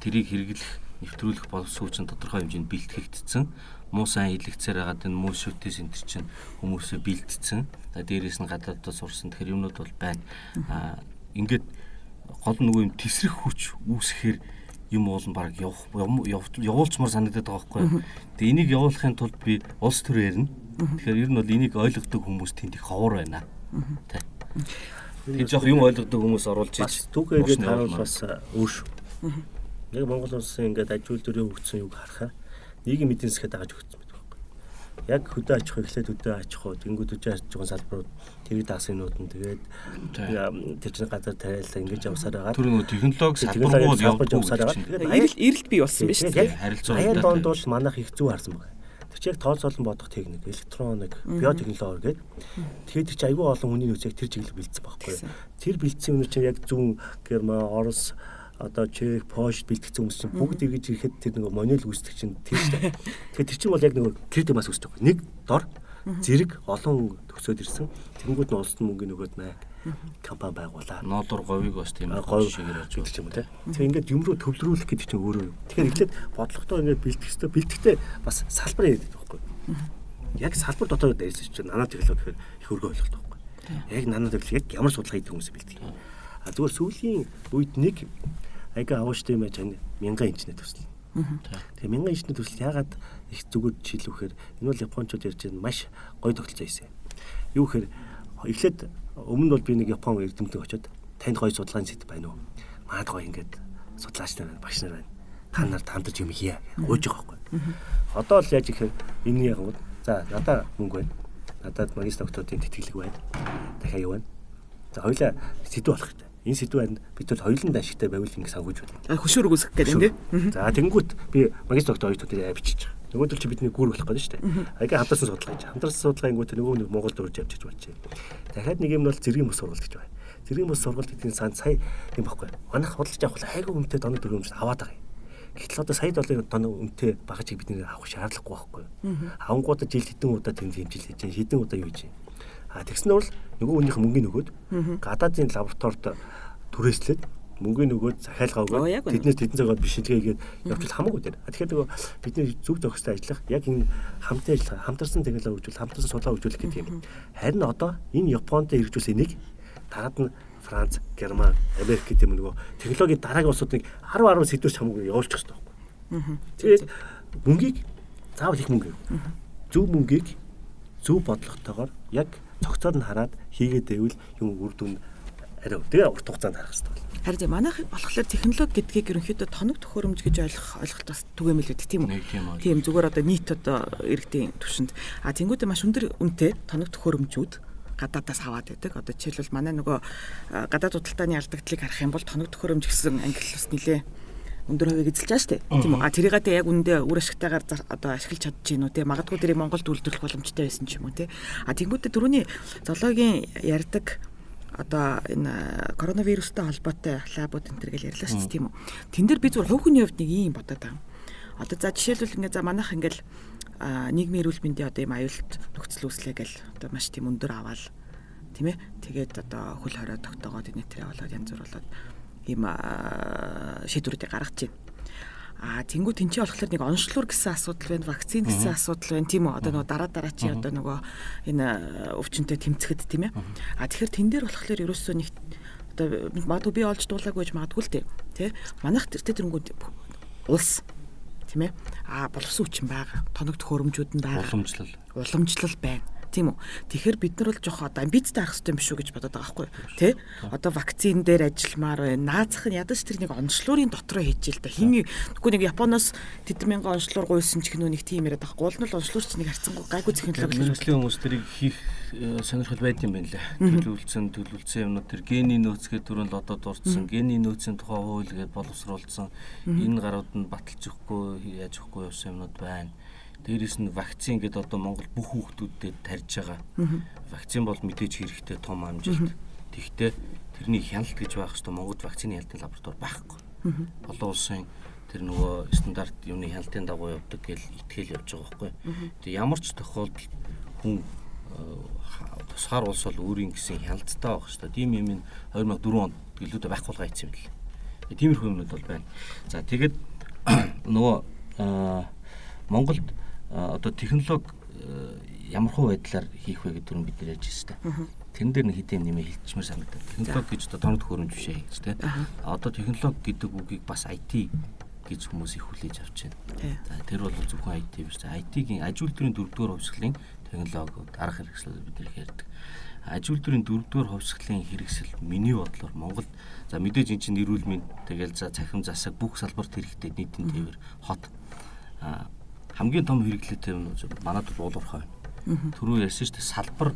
тэрийг хэрэглэх нэвтрүүлэх боловсруучийн тодорхой хэмжээнд бэлтгэгдсэн муу сайн илэгцээр хагаад энэ муу шүтээс энэ чинь хүмүүсээ бэлдсэн. За дээрээс нь гадаадд сурсан тэр юмнууд бол байна. Аа ингээд гол нөгөө юм тесрэх хүч үүсэхээр юм уул нь баг явах явуулчмаар санагдаад байгаа байхгүй. Тэгээ энийг явуулахын тулд би улс төр ярина. Тэгэхээр ер нь бол энийг ойлгодог хүмүүс тэнд их ховор байна. Тэ. Тэр жоох юм ойлгодог хүмүүс оруулж
иж түүхээгээ таавал бас өөр шүү. Яг Монгол улсын ингээд ажил төрийн хөгжсөн юг харахаа нийгэм эдийн засгаа дагаж өгсөн. Яг хөдөө аж ахуй эхлээд хөдөө аж ахуй тэнгууд үжи аж ахуйн салбарууд тэрийг дааснууд нь тэгээд тэр чинь газар тариалаа ингэж явсаар байгаа.
Тэр нөгөө технологи салбарууд
явсаар байгаа.
Эрэлт эрэлт бий болсон биз дээ.
Харилцаа.
Аян донд бол манайх их зүү харсан байна. Тэр чинь яг тооцоолон бодох техник, электроник, биотехнологи гэдэг. Тэгэхээр тэр чинь айгүй олон хүний нөөцийг тэр чиглэл бэлдсэн байхгүй. Тэр бэлдсэн юм чинь яг зүүн Герман, Орос одоо чек, пош бэлтгэсэн хүмүүс чинь бүгд эргэж ирэхэд тэр нэг монол үүсдэг чинь тэр шүү дээ. Тэгэхээр тэр чинь бол яг нэг кредит мас үүсдэг. Нэг дор зэрэг олон төсөөд ирсэн. Тэнгүүд нь улсад мөнгө нөгөөд маяг компани байгуулаа.
Ноолор говийг бас тийм
говь шигээр ажиж юм те. Тэгээ ингээд юм руу төвлөрүүлэх гэдэг чинь өөрөө юм. Тэгэхээр эхлээд бодлоготой ингээд бэлтгэх хэрэгтэй. Бэлтгэхдээ бас салбар яриад байхгүй. Яг салбар дотор ярьсан чинь нанаа технологи гэхээр их өргөө ойлголт байхгүй. Яг нанаа технологи яг ямар судалгаа хийдэг хүмүүс бэлтгэх. А зүгээр сүүлийн үед нэг айгаа авууштай юм байж мянган инженер төсөл. Тэгээ мянган инженер төсөл яагаад их зүгээр жишээлвэхээр энэ бол японочууд ярьж байгаа маш гоё тогтолцоо хийсэн. Юу гэхээр эхлээд өмнө бол би нэг япон эрдэмтэн очиод танд гоё судалгааны сэт байна уу? Маад гоё ингээд судлаач нар байна, багш нар байна. Та нарт хамтарч юм хийе гуйж байгаа байхгүй. Одоо л яаж ихээр энэ яг за надаа мөнгө байна. Надад магистр докторийн тэтгэлэг байна. Дахиад юу байна? За хоёлаа сэдв болох хэрэгтэй энэ сэдвээр бид бол хоёулын ашигтай байвал ингэ санхүүж байна.
Хөшөөрөг үсгэх гэдэг
тийм. За тэнгуут би магистр доктор хоёр төдөө бичиж байгаа. Нөгөөдөл чи бидний гүр болох гэдэг шүү дээ. Аяга хамтарсан судалгаа хийж. Хамтарсан судалгаангууд нөгөө нэг Монгол дөрж явж болж байна. Дахиад нэг юм бол зэргийн бус сургалт гэж байна. Зэргийн бус сургалт гэдгийг санд сая юм баггүй. Манайх худалдаж авах айгүй өмтэй донод дөрөв өмч аваад байгаа. Гэтэл одоо сая долларын тоног өмтэй багажийг бидний авах шаардлагагүй байхгүй. Авангуудаа жил хэдэн удаа тэнд хэмжил хийж, хэдэн удаа юу хийж. А тэгснээр бол нөгөө хүнийх мөнгөний нөгөөд гадаадын лабораторид түрээслээд мөнгөний нөгөөд захиалгаа өгөөд тэднээс тэдэн цагаад бишилгээгээд явуул хамаагүй дээр. Тэгэхээр нөгөө бидний зөв зохистой ажиллах яг энэ хамтын ажиллагаа хамтарсан технологи хөгжүүл хамтарсан судалгаа хөгжүүлэх гэдэг юм. Харин одоо энэ Японд хэрэгжүүлсэн нэг дараад нь Франц, Герман, Америк гэдэг юм нөгөө технологийн дараагийн улсуудыг 10 10 сэдвэрч хамаагүй явуулчих хэрэгтэй байхгүй. Тэгээд мөнгийг заавал их мөнгө. Зөв мөнгийг зөв бодлоготойгоор яг цогцоор нь хараад хийгээд байвал юм үр дүн арай тэгээ урт хугацаанд харах хэрэгтэй.
Харин тийм манайх болохоор технологи гэдгийг ерөнхийдөө тоног төхөөрөмж гэж ойлгох ойлголт бас түгээмэл үү тийм үү? Тийм зүгээр одоо нийт одоо иргэдийн түвшинд а тэнгуүдээ маш өндөр үнэтэй тоног төхөөрөмжүүд гадаадаас аваад байдаг. Одоо жишээлбэл манай нөгөө гадаад худалдааны алдагдлыг харах юм бол тоног төхөөрөмж гэсэн англи бас нилээ өндөр хувийг эзэлж байгаа шүү дээ. Тийм үү? А тэрийгээ яг үндэ үр ашигтайгаар одоо ашиглаж чадж гинүү те. Магадгүй тэрийг Монголд үйлдвэрлэх боломжтой байсан ч юм уу те. А тэнгуүтэ түрүүний зоологийн ярддаг одоо энэ коронавирустай холбоотой лабууд энэ төр гэж ярьлаа шүү дээ тийм үү. Тэн дээр би зүгээр хувь хүний хувьд нэг юм бодоод байгаа. Одоо за жишээлбэл ингээ за манайх ингээл нийгмийн эрүүл мэндийн одоо юм аюулт нөхцөл үүслээ гэл одоо маш тийм өндөр аваал тийм ээ. Тэгээд одоо хөл хорой тогтоогоод энэ тэр болоод янз бүр болоод ийм шийдвэрүүдийг гаргаж байна. А тэнгуү тэнцээ болохоор нэг онцлог гэсэн асуудал байна, вакцин гэсэн асуудал байна тийм үү? Одоо нөгөө дараа дараа чи одоо нөгөө энэ өвчнөд тэмцэхэд тийм ээ. А тэгэхээр тэн дээр болохоор ерөөсөө нэг одоо магадгүй би олж дуулаагүй гэж магадгүй л дээ. Тэ? Манайх тэр тэрэнгүүд улс тийм ээ. А боловсон хүчин байгаа. Тоног төхөөрөмжүүд нь байгаа.
Уламжлал.
Уламжлал байна тийм үү. Тэгэхээр бид нар бол жоох одоо амбицтай арах хэрэгтэй юм шүү гэж бодоод байгаа байхгүй тий. Одоо вакцин дээр ажилламаар байна. Наазах нь ядаж тэр нэг онцлуурын дотроо хийж л да. Хин үгүй нэг Японоос тэдэн мянган онцлуур гуйсан ч гэнүү нэг тийм яриад байгаа. Гол нь л онцлуурч нэг харцсан гайгүй технологи
гэж бодлоо хүмүүс тэрийг хийх э, сонирхол байд юм байна лээ. Төлөвлөсөн төлөвлөсөн юмнууд тэр гений нөөцгээ түрүүн л одоо дурдсан. Гений нөөцийн тухай хууль гэдээ боловсруулсан. Энэ гарууд нь баталж өгөхгүй яаж өгөхгүй явсан юмнууд байна Дээрээс нь вакцин гэдэг одоо Монгол бүх хүүхдүүдэд тарьж байгаа. Вакцин бол мэдээж хэрэгтэй том амжилт. Тэгвэл тэрний хяналт гэж байх хэвээр Монголд вакцины хяналтын лаборатори байхгүй. Олон улсын тэр нөгөө стандарт юуны хяналтын дагуу явдаг гэж итгэл явж байгаа байхгүй. Тэгээ ямар ч тохиолдолд хүн тусгаар улс бол өөрийн гэсэн хяналттай байх шүү дээ. Тийм юм ин 2004 онд гэлүүдэ байхгүй болгоо ийцсэн юм лээ. Тиймэрхүү юмнууд бол байна. За тэгээд нөгөө Монголд одоо технологи ямар хуу байдлаар хийх вэ гэдэг нь бид нэр ярьж байна. Тэрэн дээр нэг хэдийн нэмээ хэлчихмээр санагдав. Технологи гэж одоо тоног төхөөрөмж биш ээ гэж тийм. Одоо технологи гэдэг үгийг бас IT гэж хүмүүс их хүлээж авч байна. За тэр бол зөвхөн IT биш. IT-ийн аж үйлдвэрийн дөрөвдүгээр хувьсгалын технологиуд арга хэрэгслүүд бид нэр ярьдаг. Аж үйлдвэрийн дөрөвдүгээр хувьсгалын хэрэгсэл миний бодлоор Монголд за мэдээж эн чинь нэрүүл мэнд тэгэл за цахим засаг бүх салбарт хэрэгтэй нийтийн тээвэр хот хамгийн том хэрэглээтэй юм манад бол уул уурхай. Түрүү ярьсан шүү дээ салбар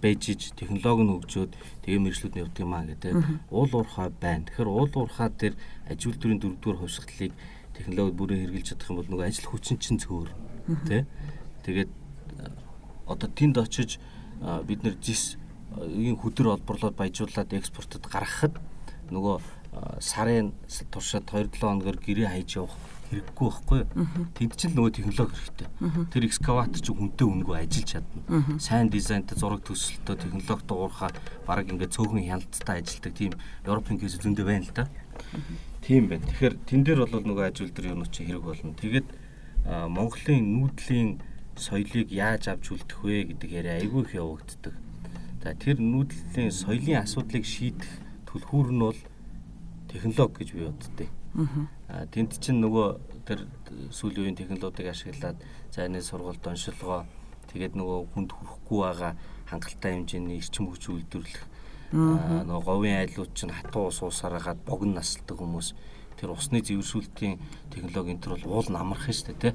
байж иж технологи нь хөгжөөд тэгээ мэржлүүд нь явдаг юм а гэдэг. Уул уурхай байна. Тэгэхээр уул уурхай дээр аж үйлдвэрийн дөрөвдүгээр хувьсгалыг технологид бүрэн хэрэгжилж чадах юм бол нөгөө ажил хүчин чинь цөөр. Тэ? Тэгээд одоо тэнд очиж бид нэр зис ийм хөдөр олборлоод баяжуулаад экспортод гаргахад нөгөө сарын туршаад 2-7 хоногор гэрээ хайж явах хэрэггүй байхгүй. Тэнд чинь нөгөө технологи хэрэгтэй. Тэр экскаватор чинь хүнтэй үнгүй ажиллаж чадна. Сайн дизайнтай зураг төсөлтөө технологи дуурхаа баг ингээд цөөхөн хяналттай ажилладаг тийм Европын кейс зөндөө байна л да. Тийм байна. Тэгэхээр тэн дээр бол нөгөө ажил дээр юм чи хэрэг болно. Тэгээд Монголын нүүдлийн соёлыг яаж авч үлдэх вэ гэдэг яриа айгүй их явагддаг. За тэр нүүдлийн соёлын асуудлыг шийдэх түлхүүр нь бол технологи гэж би боддتي. Тэнд чинь нөгөө тэр сүүлийн үеийн технологиг ашиглаад зайны сургалт оншилгоо тэгээд нөгөө хүнд хүрэхгүй байгаа хангалттай хэмжээний эрчим хүч үйлдвэрлэх нөгөө говийн айлууд чинь хатуу ус уусараад богино насалдаг хүмүүс. Тэр усны зэвэрсүүлэлтийн технологи энэ төр бол уул намрах шүү дээ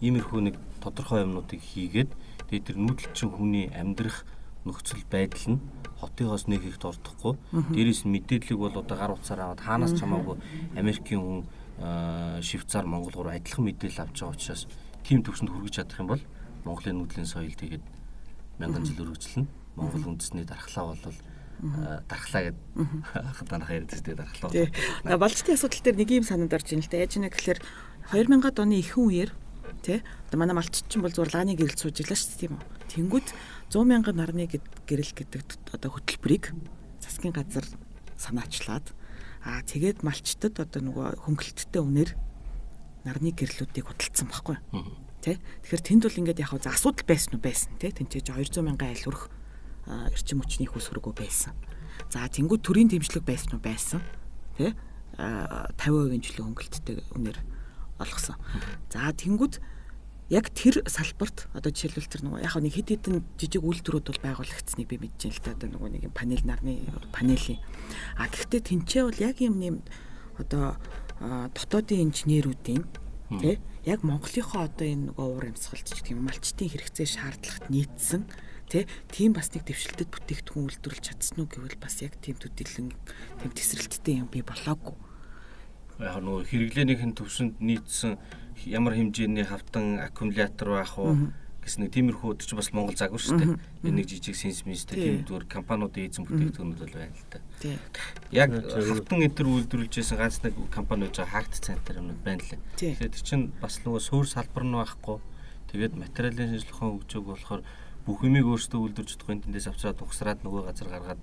иймэрхүү нэг тодорхой юмнуудыг хийгээд тэгээд тэр нүүдэлчин хүний амьдрах нөхцөл байдал нь хотыгоос нэг ихт ордохгүй. Дээрээс мэдээллийг бол одоо гар утсаар аваад хаанаас ч хамаагүй Америкийн хүн Швейцар Монгол руу адилхан мэдээлэл авч байгаа учраас тийм төвшөнд хүргэж чадах юм бол Монголын нүүдлийн соёл тэгээд мянган жил өргөжлөн Монгол үндэсний дархлаа бол дархлаа гэд хатанах ярьдтэй дархлаа.
Тэгээ балчтын асуудал дээр нэг юм санаад орж ийн л дээ. Яаж нэ гэхээр 2000-ад оны ихэнх үеэр тий одоо манай малчид чинь бол зүгээр лааны гэрэл сууж илаа шүү дээ тийм үү. Тэнгүүд 100 мянган нарны гэрэл гэдэг одоо хөтөлбөрийг засгийн газар санаачлаад аа тэгээд малчтад одоо нөгөө хөнгөлөлттэй үнээр нарны гэрлүүдийг худалдсан байхгүй. Тэ? Тэгэхээр тэнд бол ингээд яг за асуудал байсан уу байсан тэ? Тэнцээж 200 мянган айл өрх эрчим хүчний хүсвэргөө байсан. За тэнгууд төрийн дэмжлэг байсан уу байсан. Тэ? 50% жилийн хөнгөлөлттэй үнээр олгосон. За тэнгууд яг тэр салбарт одоо жишээлбэл тэр нөгөө яг нэг хэд хэдэн жижиг үйлдвэрүүд бол байгуулагдсныг би мэдэж байна л да. Одоо нөгөө нэг панел нарны панелийн а гэхдээ тэнцээ бол яг юм нэм одоо дотоодын инженерүүдийн тий яг Монголынхоо одоо энэ нөгөө уур амьсгалч гэх юм малчтын хэрэгцээ шаардлагат нийцсэн тий тийм бас нэг дэвшилтэд бүтээгдэхүүн үйлдвэрлэж чадсан уу гэвэл бас яг тийм төдийлөн тийм тесрэлттэй юм би болоогүй.
Яг нөгөө хэрэглээнийхэн төвшөнд нийцсэн ямар хэмжээний хавтан аккумулятор байх уу гэсэн нэг тиймэрхүү ч бас Монгол загвар шүү дээ. Би нэг жижиг сенсмистэй тийм зүгээр компаниудын эзэн бүтээгдэхүүнүүд бол байна л да. Яг хавтан эдэр үйлдвэрлэжсэн ганц нэг компани байж байгаа хакт центр юмнууд байна л. Тэгэхээр тэр чинь бас нөгөө суур салбар нь байхгүй. Тэгээд материалын шинжилгээний хөгжөөг болохоор бүх юмыг өөрсдөө үйлдвэрж чадахгүй тэндээс авчраад угсраад нөгөө газар гаргаад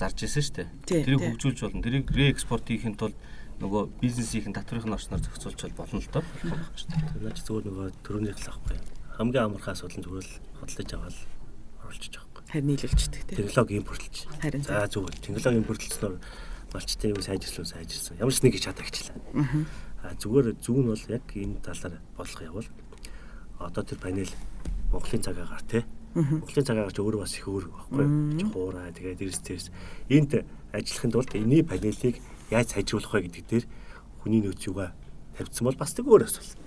зарж исэн шүү дээ. Тэрийг хөгжүүлж болно. Тэрийг реэкспорт хийхэд тулд нөгөө бизнесийн татврын орчноор зохицуулж болно л доо.
Тэр ч зүгээр нөгөө төрөнийх л аахгүй. Хамгийн амархан асуудал нь зүгээр л хөдөлж аваад оруулчих жоохгүй.
Харин нийлүүлчихдэг тийм.
Технологи импортлж.
Харин
за зүгээр. Технологи импортлсноор малчтай юу сайжирсан сайжирсан. Ямар ч нэг хийж чадагчлаа. Аа зүгээр зүг нь бол яг энэ талаар болох явал одоо тэр панел Монголын цагаагаар тий Монголын цагаагаар ч өөрөө бас их өөр байхгүй. Хуурай тэгээд дэрс дэрс энд ажиллахын тулд энэний панелийг яаж сайжруулах вэ гэдэг дээр хүний нөөц юугаа тавьдсан бол бас нэг өөр асуулт.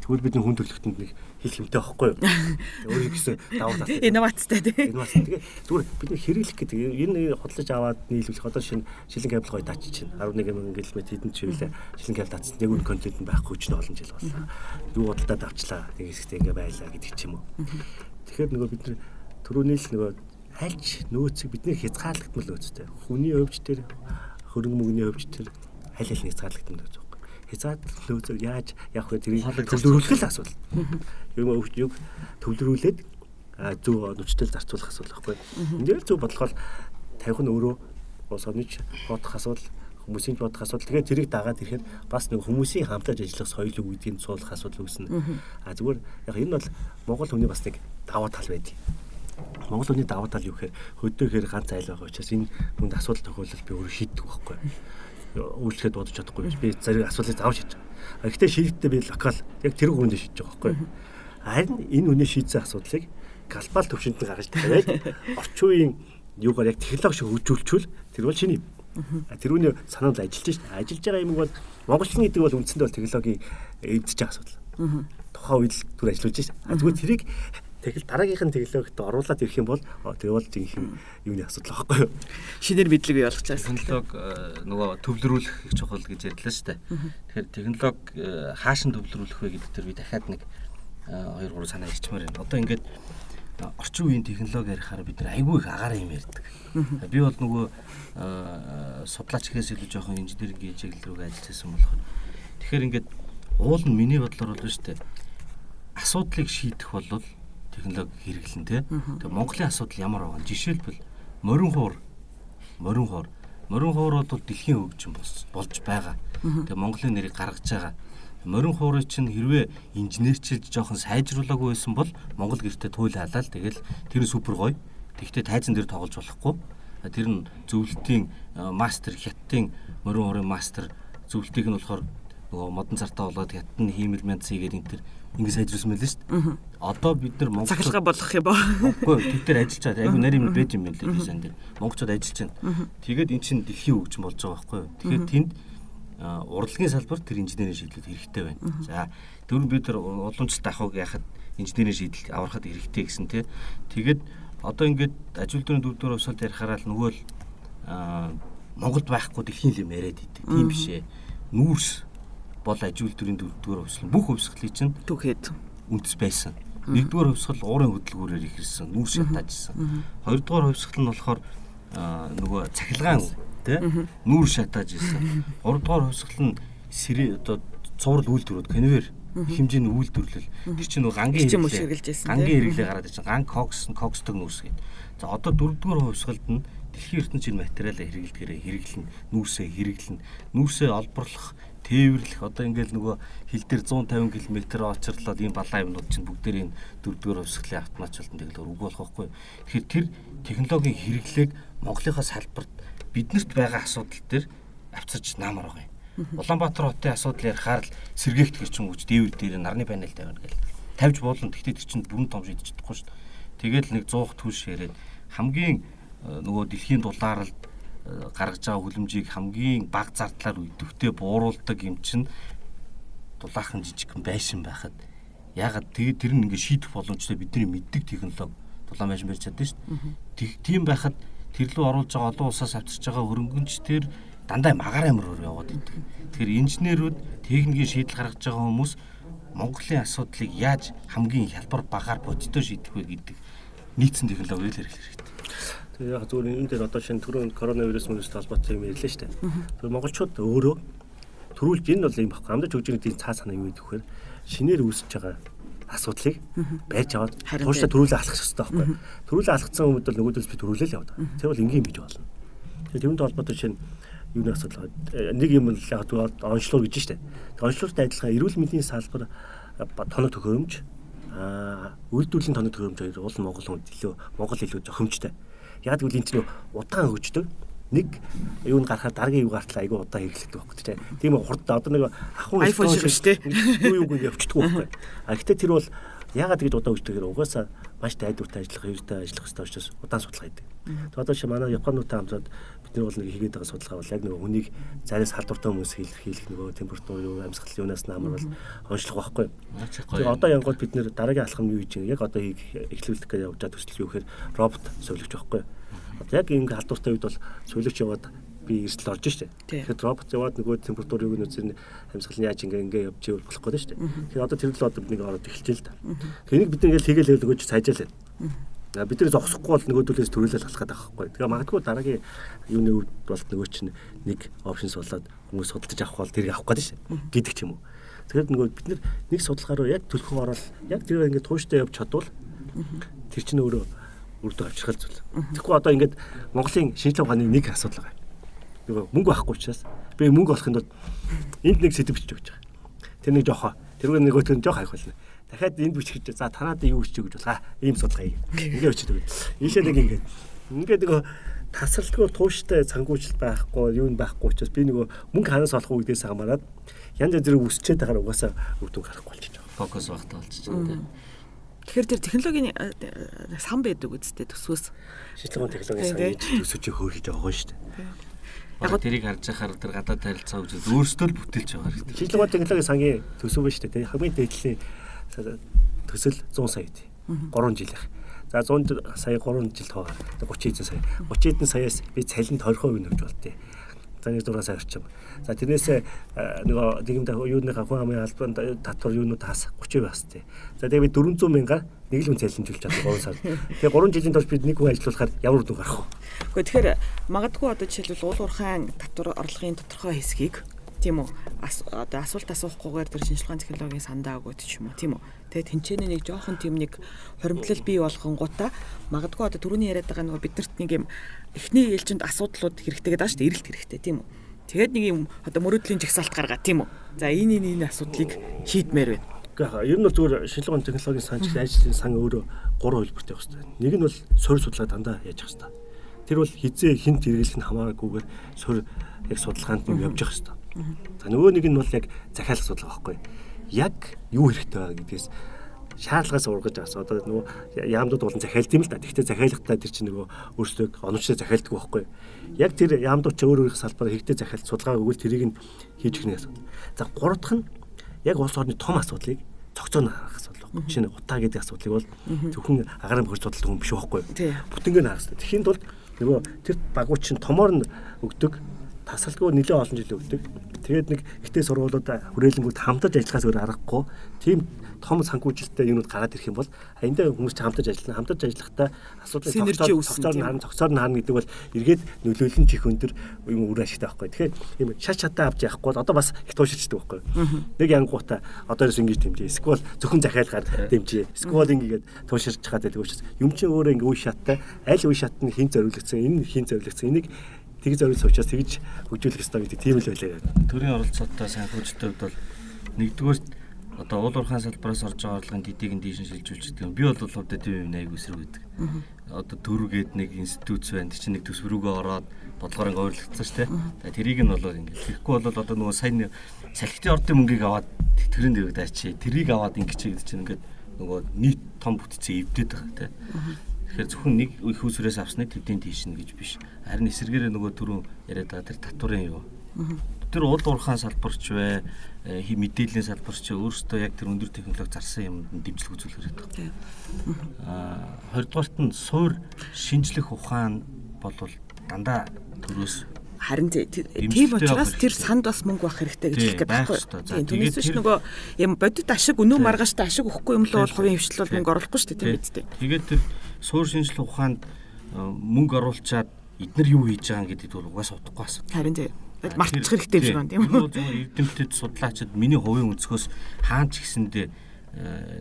Тэгвэл бидний хүн төрөлхтөнд нэг хэл хэмтэй байхгүй юу? Өөрөөр гэсэн давуу талтай.
Инновацтай тийм.
Инновац. Тэгээ зүгээр бидний хэрэглэх гэдэг энэ хөдөлж аваад нийлүүлэх одоо шинэ шилэн кабел гоё даач чинь 11 мянган км хэдэн чиглэлээ шилэн кабел даацсан нэг үн контент нь байхгүй ч олон жил болсон. Юу бодолтой давчлаа. Нэг хэсэгтээ ингээ байлаа гэдэг ч юм уу. Тэгэхээр нөгөө бид түрүүний л нөгөө альч нөөцийг бидний хязгаарлагдмал нөөцтэй. Хүний өвч төр хөрөнгө мөнгөний өвч төр аль аль хязгаарлагдмал нөөц байхгүй. Хязгаад нөөцөөр яаж явах вэ тэрийг төвлөрүүлэх л асуудал. Юм өвч юг төвлөрүүлээд зөв нүчтэй зарцуулах асуудал байхгүй. Энд зөв бодлохоор тавих нь өөрөө улс орны бодох асуудал хүмүүсийн бодох асуудал. Тэгээд тэрийг дагаад ирэхэд бас нэг хүмүүсийн хамтаж ажиллах соёл үг гэдгийг суулгах асуудал үүснэ. А зүгээр яг энэ бол Монгол хүний бас нэг даваа тал байдаг. Монгол хүний даваа тал юу гэхээр хөдөөхээр ганц айл байгаа учраас энэ хүнд асуудал тохиолдол би өөрөө шийддэг байхгүй. Үйлчлэхэд бодож чадахгүй. Би зарим асуудлыг заавал шийдэж. Гэхдээ шийдэлтээ би локал яг тэр хүрээнд шийдэж байгаа байхгүй. Харин энэ үнэ шийдсэн асуудлыг глобал төвшөнд нь гаргаж тавиад орчин үеийн юугаар яг технологи шиг хөгжүүлчихвэл тэр бол шинэ. Тэрүүний санаанд ажиллаж шээ. Ажиллаж байгаа юм бол монголчин гэдэг бол үндсэндээ бол технологи байгаа асуудал. Тухайн үед л түр ажиллаж шээ. Тэгвэл тэрийг Тэгэл дараагийнх нь технологид оруулаад ирэх юм бол тэр бол жинхэнэ юуны асуудал байхгүй юу?
Шинээр болох цаас.
Технологи э, нөгөө төвлөрүүлэх их чухал гэж ярьлаа шүү дээ. Тэгэхээр технологи э, хаашин төвлөрүүлэх вэ гэдэг дээр би дахиад нэг 2 э, 3 санаа ирчмээр байна. Одоо ингээд орчин үеийн технологи ярихаар бид нар айгүй их агаар юм ярьдаг. Би бол нөгөө судлаач гэхээс илүү жоохон инженерийн чиглэл рүү ажиллажсэн болохоор тэгэхээр ингээд уул нь миний бодлоор бол шүү дээ. Асуудлыг шийдэх бол технологи хэрэглэн тий. Тэгээ Монголын асуудал ямар байгаа? Жишээлбэл морин хуур морин хуур морин хуур бол дэлхийн хөгжим болж байгаа. Тэгээ Монголын нэрийг гаргаж байгаа. Морин хуурыг чинь хэрвээ инженерчилж жоохон сайжруулаагүй байсан бол Монгол гэртээ туйл халаал тэгэл тэр нь супер гоё. Тэгвэл тайзан дээр тоглож болохгүй. Тэр нь зөвлөлтийн мастер хятадын морин хуурын мастер зөвлөлтийг нь болохоор нөгөө модон цартаа болоод хятад нь хиймэл мяд зэгээд энэ төр ингэ сайжруулсан байл шүү дээ. Одоо бид нар
Монгол цахилгаан болгох юм боо.
Үгүй тэд нар ажиллаж байгаа. Айгу нарийн бэж юм байл дизайн дээр. Монголчууд ажиллаж байна. Тэгээд эн чинь дэлхийн хөгжим болж байгаа байхгүй юу? Тэгэхээр тэнд урлагийн салбарт тэр инженерийн шийдлүүд хэрэгтэй байна. За тэр бид нар уламжлалт авах яхад инженерийн шийдэл аврахад хэрэгтэй гэсэн тий. Тэгээд одоо ингээд ажил дөрөв дөрөвдөр усалд ярихаараа л нөгөө л Монголд байхгүй дэлхийн юм яриад идэг. Тийм биш ээ. Нүүрс бол ажил үйлдвэрийн дөрөвдүгээр хувьсгал бүх хувьсгалыг чинь
түгэхэд
үндэс байсан. Нэгдүгээр хувьсгал уурын хөдөлгөөрөөр ихэрсэн, нүүр шатаажсэн. Хоёрдугаар хувьсгал нь болохоор нөгөө цахилгаан тий нүүр шатааж ирсэн. Гуравдугаар хувьсгал нь сэрэ одоо цуврал үйлдвэрүүд конвейер хэмжээний үйлдвэрлэл. Тэр чинь нөгөө гангийн
хэрэглээ
гангийн хэрэглээ гараад ирсэн. Ган кокс, кокстог нүүрс гэдэг. За одоо дөрөвдүгээр хувьсгалд нь дэлхийн ертөнцийн материалаа хэрэглэдгээрээ хэрэглэн нүүрсээ хэрэглэн нүүрсээ олборлох тээвэрлэх одоо ингээл нөгөө хил дээр 150 км очирлоод ийм балаа юмнууд чинь бүгдээр энэ дөрөвдүгээр хувьсгалын автоматжуулалтанд тэглээр үг болох байхгүй. Тэгэхээр тэр технологийн хэрэглээг Монголынхаа салбарт биднэрт байгаа асуудал дээр авчирч наамар байгаа юм. Улаанбаатар хотын асуудал ярихаар л сэргээгт гэрчин үүч дээвэр дээр нарны панел тавина гэл тавьж болно. Тэгтээ тэр чинь бүрэн том шийдэж чадахгүй шүү дээ. Тэгэл нэг 100 түлш яриад хамгийн э, нөгөө дэлхийн дулаалд гаргаж байгаа хүлэмжийг хамгийн бага зардлаар өдөвтэй бууруулдаг юм чинь дулаахан жижигхэн байшин байхад ягаад тэгээд тэр нь ингээд шийдэх боломжтой бидний мэддэг технологи дулаан байшин барьж чаддаг шүү дээ. Тийм байхад тэр лөө оруулж байгаа олон улсаас авчирч байгаа хөрөнгөнч тэр дандаа магаар амраар яваад идэг. Тэгэхээр инженерүүд техникийн шийдэл гаргаж байгаа хүмүүс Монголын асуудлыг яаж хамгийн хялбар багаар бодиттой шийдэх вэ гэдэг нийцсэн технологи л хэрэглэх хэрэгтэй.
Тэгээ яг зүгээр энэ дээр одоо шинэ түрүүн коронавирус мөрөстэй холбоотой юм ярьлаа шүү дээ. Тэгэхээр монголчууд өөрөө төрүүлж энэ бол юм баггүй. Амдаж хөгжиний тийм цаа санаа юу гэдэг вэхээр шинээр үүсэж байгаа асуудлыг байж аваад тууштай төрүүлээ алхах хэрэгтэй байхгүй. Төрүүлээ алхацсан хүмүүс бол нөгөөдөөс би төрүүлээ л яваад. Тэр бол энгийн биж болно. Тэгэхээр тэрнтэй холбоотой шинэ юуны асуудал нэг юм л яг тэгвэл онцлог гэж штэ. Онцлогтой адилхан эрүүл мэндийн салбар тоног төхөөрөмж аа үйлдвэрлэлийн тоног төхөөрөмж хоёр уул Монгол хүнд илүү Монгол илүү зохимжтой. Яг гэвэл энэ чинь удаан хөгждөг. Нэг юунд гарахаар дараагийн юу гартал айгүй удаан хэрэглэдэг байхгүй тийм. Тийм хурд одоо нэг
ахуй iPhone шиг шүү дээ.
Юу юуг явчихдаг байхгүй. А гэхдээ тэр бол ягаад тэгж удаан хөгждөг гэхээр угаасаа маш тайдвартай ажиллах, хэрэгтэй ажиллах хэрэгтэй учраас удаан судалгаа хийдэг. Тэгээд одоо чи манай Японуудтай хамтраад бид нар бол нэг хийгээд байгаа судалгаа бол яг нэг хүнийг зараас халдвартай хүмүүс хийх нөгөө температур юу амьсгал юунаас наамар бол онцлог байхгүй. Тэгээд одоо янгууд бид нэр дараагийн алхам юу хийж яг одоо эхлүүлэх гэж явж байгаа төсөл юу гэхээр робот сувлэгч байхгүй. Одоо яг ингэ халдвартай үед бол сувлэгч яваад би эрсдэл орж штэ. Тэгэхээр робот яваад нөгөө температурыг нь үзэн амьсгал нь яаж ингээ ингээ явж ивэл болохгүй штэ. Тэгэхээр одоо тэр л одоо бидний ороод эхэлж л та. Тэнийг бид ингээл хийгээл өгөөж сайжаалаа. Бид нэр зогсохгүй бол нөгөө төлөөс төрүүлэл алхаад байгаа байхгүй. Тэгээ магадгүй дараагийн юуны үед бол нөгөө чинь нэг опшн суулаад хүмүүс судалж авах бол тэрийг авах гэдэг шээ. Гэдэг ч юм уу. Тэгэхээр нөгөө бид нэг судалгаараа яг төлхөө ороод яг тэр ингээд тууштай явж чадвал Тэр чинь өөрөө үрдө авчрах зүйл. Тэгэхгүй одоо ингээд Монголын шинжилгээ ухааны нэг асуудал байгаа. Нөгөө мөнгө байхгүй учраас би мөнгө олохын тулд энд нэг сэдв бичиж өгч байгаа. Тэр нэг жоохоо тэрүүгээр нөгөөтгөө жоох хайх болно. Дахиад энд бичиж за танаад юу бичиж өгч болох аа ийм судалгаа. Ингээ бичиж өгнө. Ийшээ нэг ингээд ингээд нөгөө тасралтгүй тууштай цангуучл байхгүй юу байхгүй учраас би нөгөө мөнгө ханаас олох үедээс хамаарат янз янз зэрэг үсчээд байгаа угаасаа үр дүн гарахгүй болчихж байгаа.
Фокус багтаа болчихж байгаа тийм.
Тэгэхээр тэр технологийн сан байдаг үсттэй төсвөөс.
Шийдлэгэн технологийн сан гэж төсөж хөөрхөж байгаа шүү дээ.
Яг тэрийг харж байхаар тэр гадаад харилцаа гэж өөрсдөө л бүтээлж байгаа хэрэгтэй.
Шийдлэгэн технологийн сангийн төсөв ба шүү дээ. Хамгийн дээдлийн төсөл 100 сая тий. 3 жилийнх. За 100 сая 3 жил тоо 30 эзэн сая. 30 эзэн саяас би цалинд 20% өгнө гэж болтыг. За нэг 6 сая орчим. За тэрнээсээ нөгөө нийгэмд юуныхаа хүн амын албанд татвар юунууд хас 30% бастай. За тэгээ би 400 мянгаар нэг л хүн цалинжуулж чадсан 3 сар. Тэгээ 3 жилийн турш бид нэг хүн ажиллуулахаар ямар дүн гарах вэ?
Гэхдээ тэгэхээр магадгүй одоо жишээлбэл уул уурхайн татвар орлогын тодорхой хэсгийг тийм үү одоо асуулт асуухгүйгээр тэр шинжилгээний технологийн сандаа өгөөд ч юм уу тийм үү тэгээ тэнцэнэ нэг жоохон тийм нэг хоримтлал бий болгонгуудаа магадгүй одоо түрүүний яриад байгаа нөгөө биднэрт нэг юм эхний ээлжинд асуудлууд хэрэгтэй гэдэг аа шүү дээ эрэлт хэрэгтэй тийм үү тэгээд нэг юм одоо мөрөөдлийн жагсаалт гаргаа тийм үү за энэ энэ энэ асуудлыг шийдмээр байна
Гэхдээ ер нь бол зүгээр шинжилгээний технологийн сан чиг ажлын сан өөрөө гурван хэлбэртэй байх хэрэгтэй. Нэг нь бол сорь судлаа дандаа яаж хэрэгтэй. Тэр бол хизээ хинт хэрэглэх нь хамаагүйгээр сорь яг судалгаанд нь явж явах хэрэгтэй. За нөгөө нэг нь бол яг захиалах судалгаа байхгүй. Яг юу хэрэгтэй байгаа гэдгээс шаардлагаас ургаж аас одоо нөгөө яамдууд болон захиалт юм л да. Тэгвэл захиалгатаа тэр чинь нөгөө өөрсдөө оновчтой захиалдаг байхгүй. Яг тэр яамдууд ч өөр өөр салбараар хэрэгтэй захиалт судалгаа өгвөл тэрийг нь хийж өгнө асуудал. За гурав дахь нь яг улс орны том асуудлыг цогцоо харах асуудал байхгүй. Жишээ нь утаа гэдэг асуудлыг бол зөвхөн агарын бохирд судалдаг хүн биш байхгүй. Бүтэнгээр харах хэрэгтэй. Тэхийн тулд нөгөө тэр багууч нь томоор нь өгдөг тасалгүй нэлээд олон жил өгдөг. Тэгээд нэг ихтэй сургуулиуд хүрээлэнгүүд хамтарч ажиллахаас өөр аргагүй. Тийм том санхүүжилттэй юмуд гараад ирэх юм бол эндээ хүмүүс ч хамтарч ажиллана. Хамтарч ажиллахдаа асуудлыг цогцоор нь харна, цогцоор нь харна гэдэг бол эргээд нөлөөлөл чих өндөр юм үр ашигтай байхгүй. Тэгэхээр ийм шат шатаа авч явахгүй одоо бас их туушилчдаг байхгүй. Нэг янгуута одоос ингэж дэмжээ. Эсвэл зөвхөн захиалгаар дэмжээ. Эсвэл ингэгээд тууширч чаад байдаг учраас юм чи өөрөө ингэ үе шаттай аль үе шат нь хин зориулагдсан, энэ хин зориулагдсан. Энийг тэг зориулсан учраас тэгж хөгжүүлэх ёстой гэдэг тийм л байлаа.
Төрийн оролцоотой санхүүжилтүүд бол нэгдүгээр одоо уул уурхайн салбараас орж байгаа орлогын дидийг нь дийшин шилжүүлчихдэг. Би бол одоо тийм юм аяг өсрөг гэдэг. Одоо төрөгээд нэг институт байна. Тэр чинь нэг төсв рүүгээ ороод бодлогоор ингээ ойрлогдсон шүү дээ. Тэрийг нь бол ингээ тэгэхгүй бол одоо нөгөө сайн салхитын ордын мөнгийг аваад тэтгэрэн дэрэг дайчи. Тэрийг аваад ингээ чи гэдэг чинь ингээ нөгөө нийт том бүтцээ эвдээд байгаа тийм. Тэгэхээр зөвхөн нэг их усрээс авсныг төдийн тийшнэ гэж биш. Харин эсэргээрээ нөгөө түрүү яриад байгаа тэр татварын юу. Тэр уул уурхаан салбарч бай, э, мэдээллийн салбарч өөрөөсөө яг тэр өндөр технологи зарсан юмд дэмжлэг үзүүлэх хэрэгтэй. Аа 20 дугаарт нь суур шинжлэх ухаан бол дандаа төрөөс
Харин тийм учраас тэр санд бас мөнгө байх хэрэгтэй гэж хэлэх байхгүй. Тийм түүнээс ч нөгөө юм бодит ашиг өнөө маргааштай ашиг өгөхгүй юм л бол хувийн хвшил бол мөнгө оруулахгүй шүү дээ тийм биз дээ.
Тэгээд тэр суур шинжлэх ухаанд э, мөнгө оруулчаад эднэр юу хийж байгаа гэдэгт бол угаасаа утгагүй асуу.
Харин тийм мартчих хэрэгтэй биш байна тийм үү?
Эрдэмтэд судлаачид миний хувийн өнцгөөс хаан ч гэсэндээ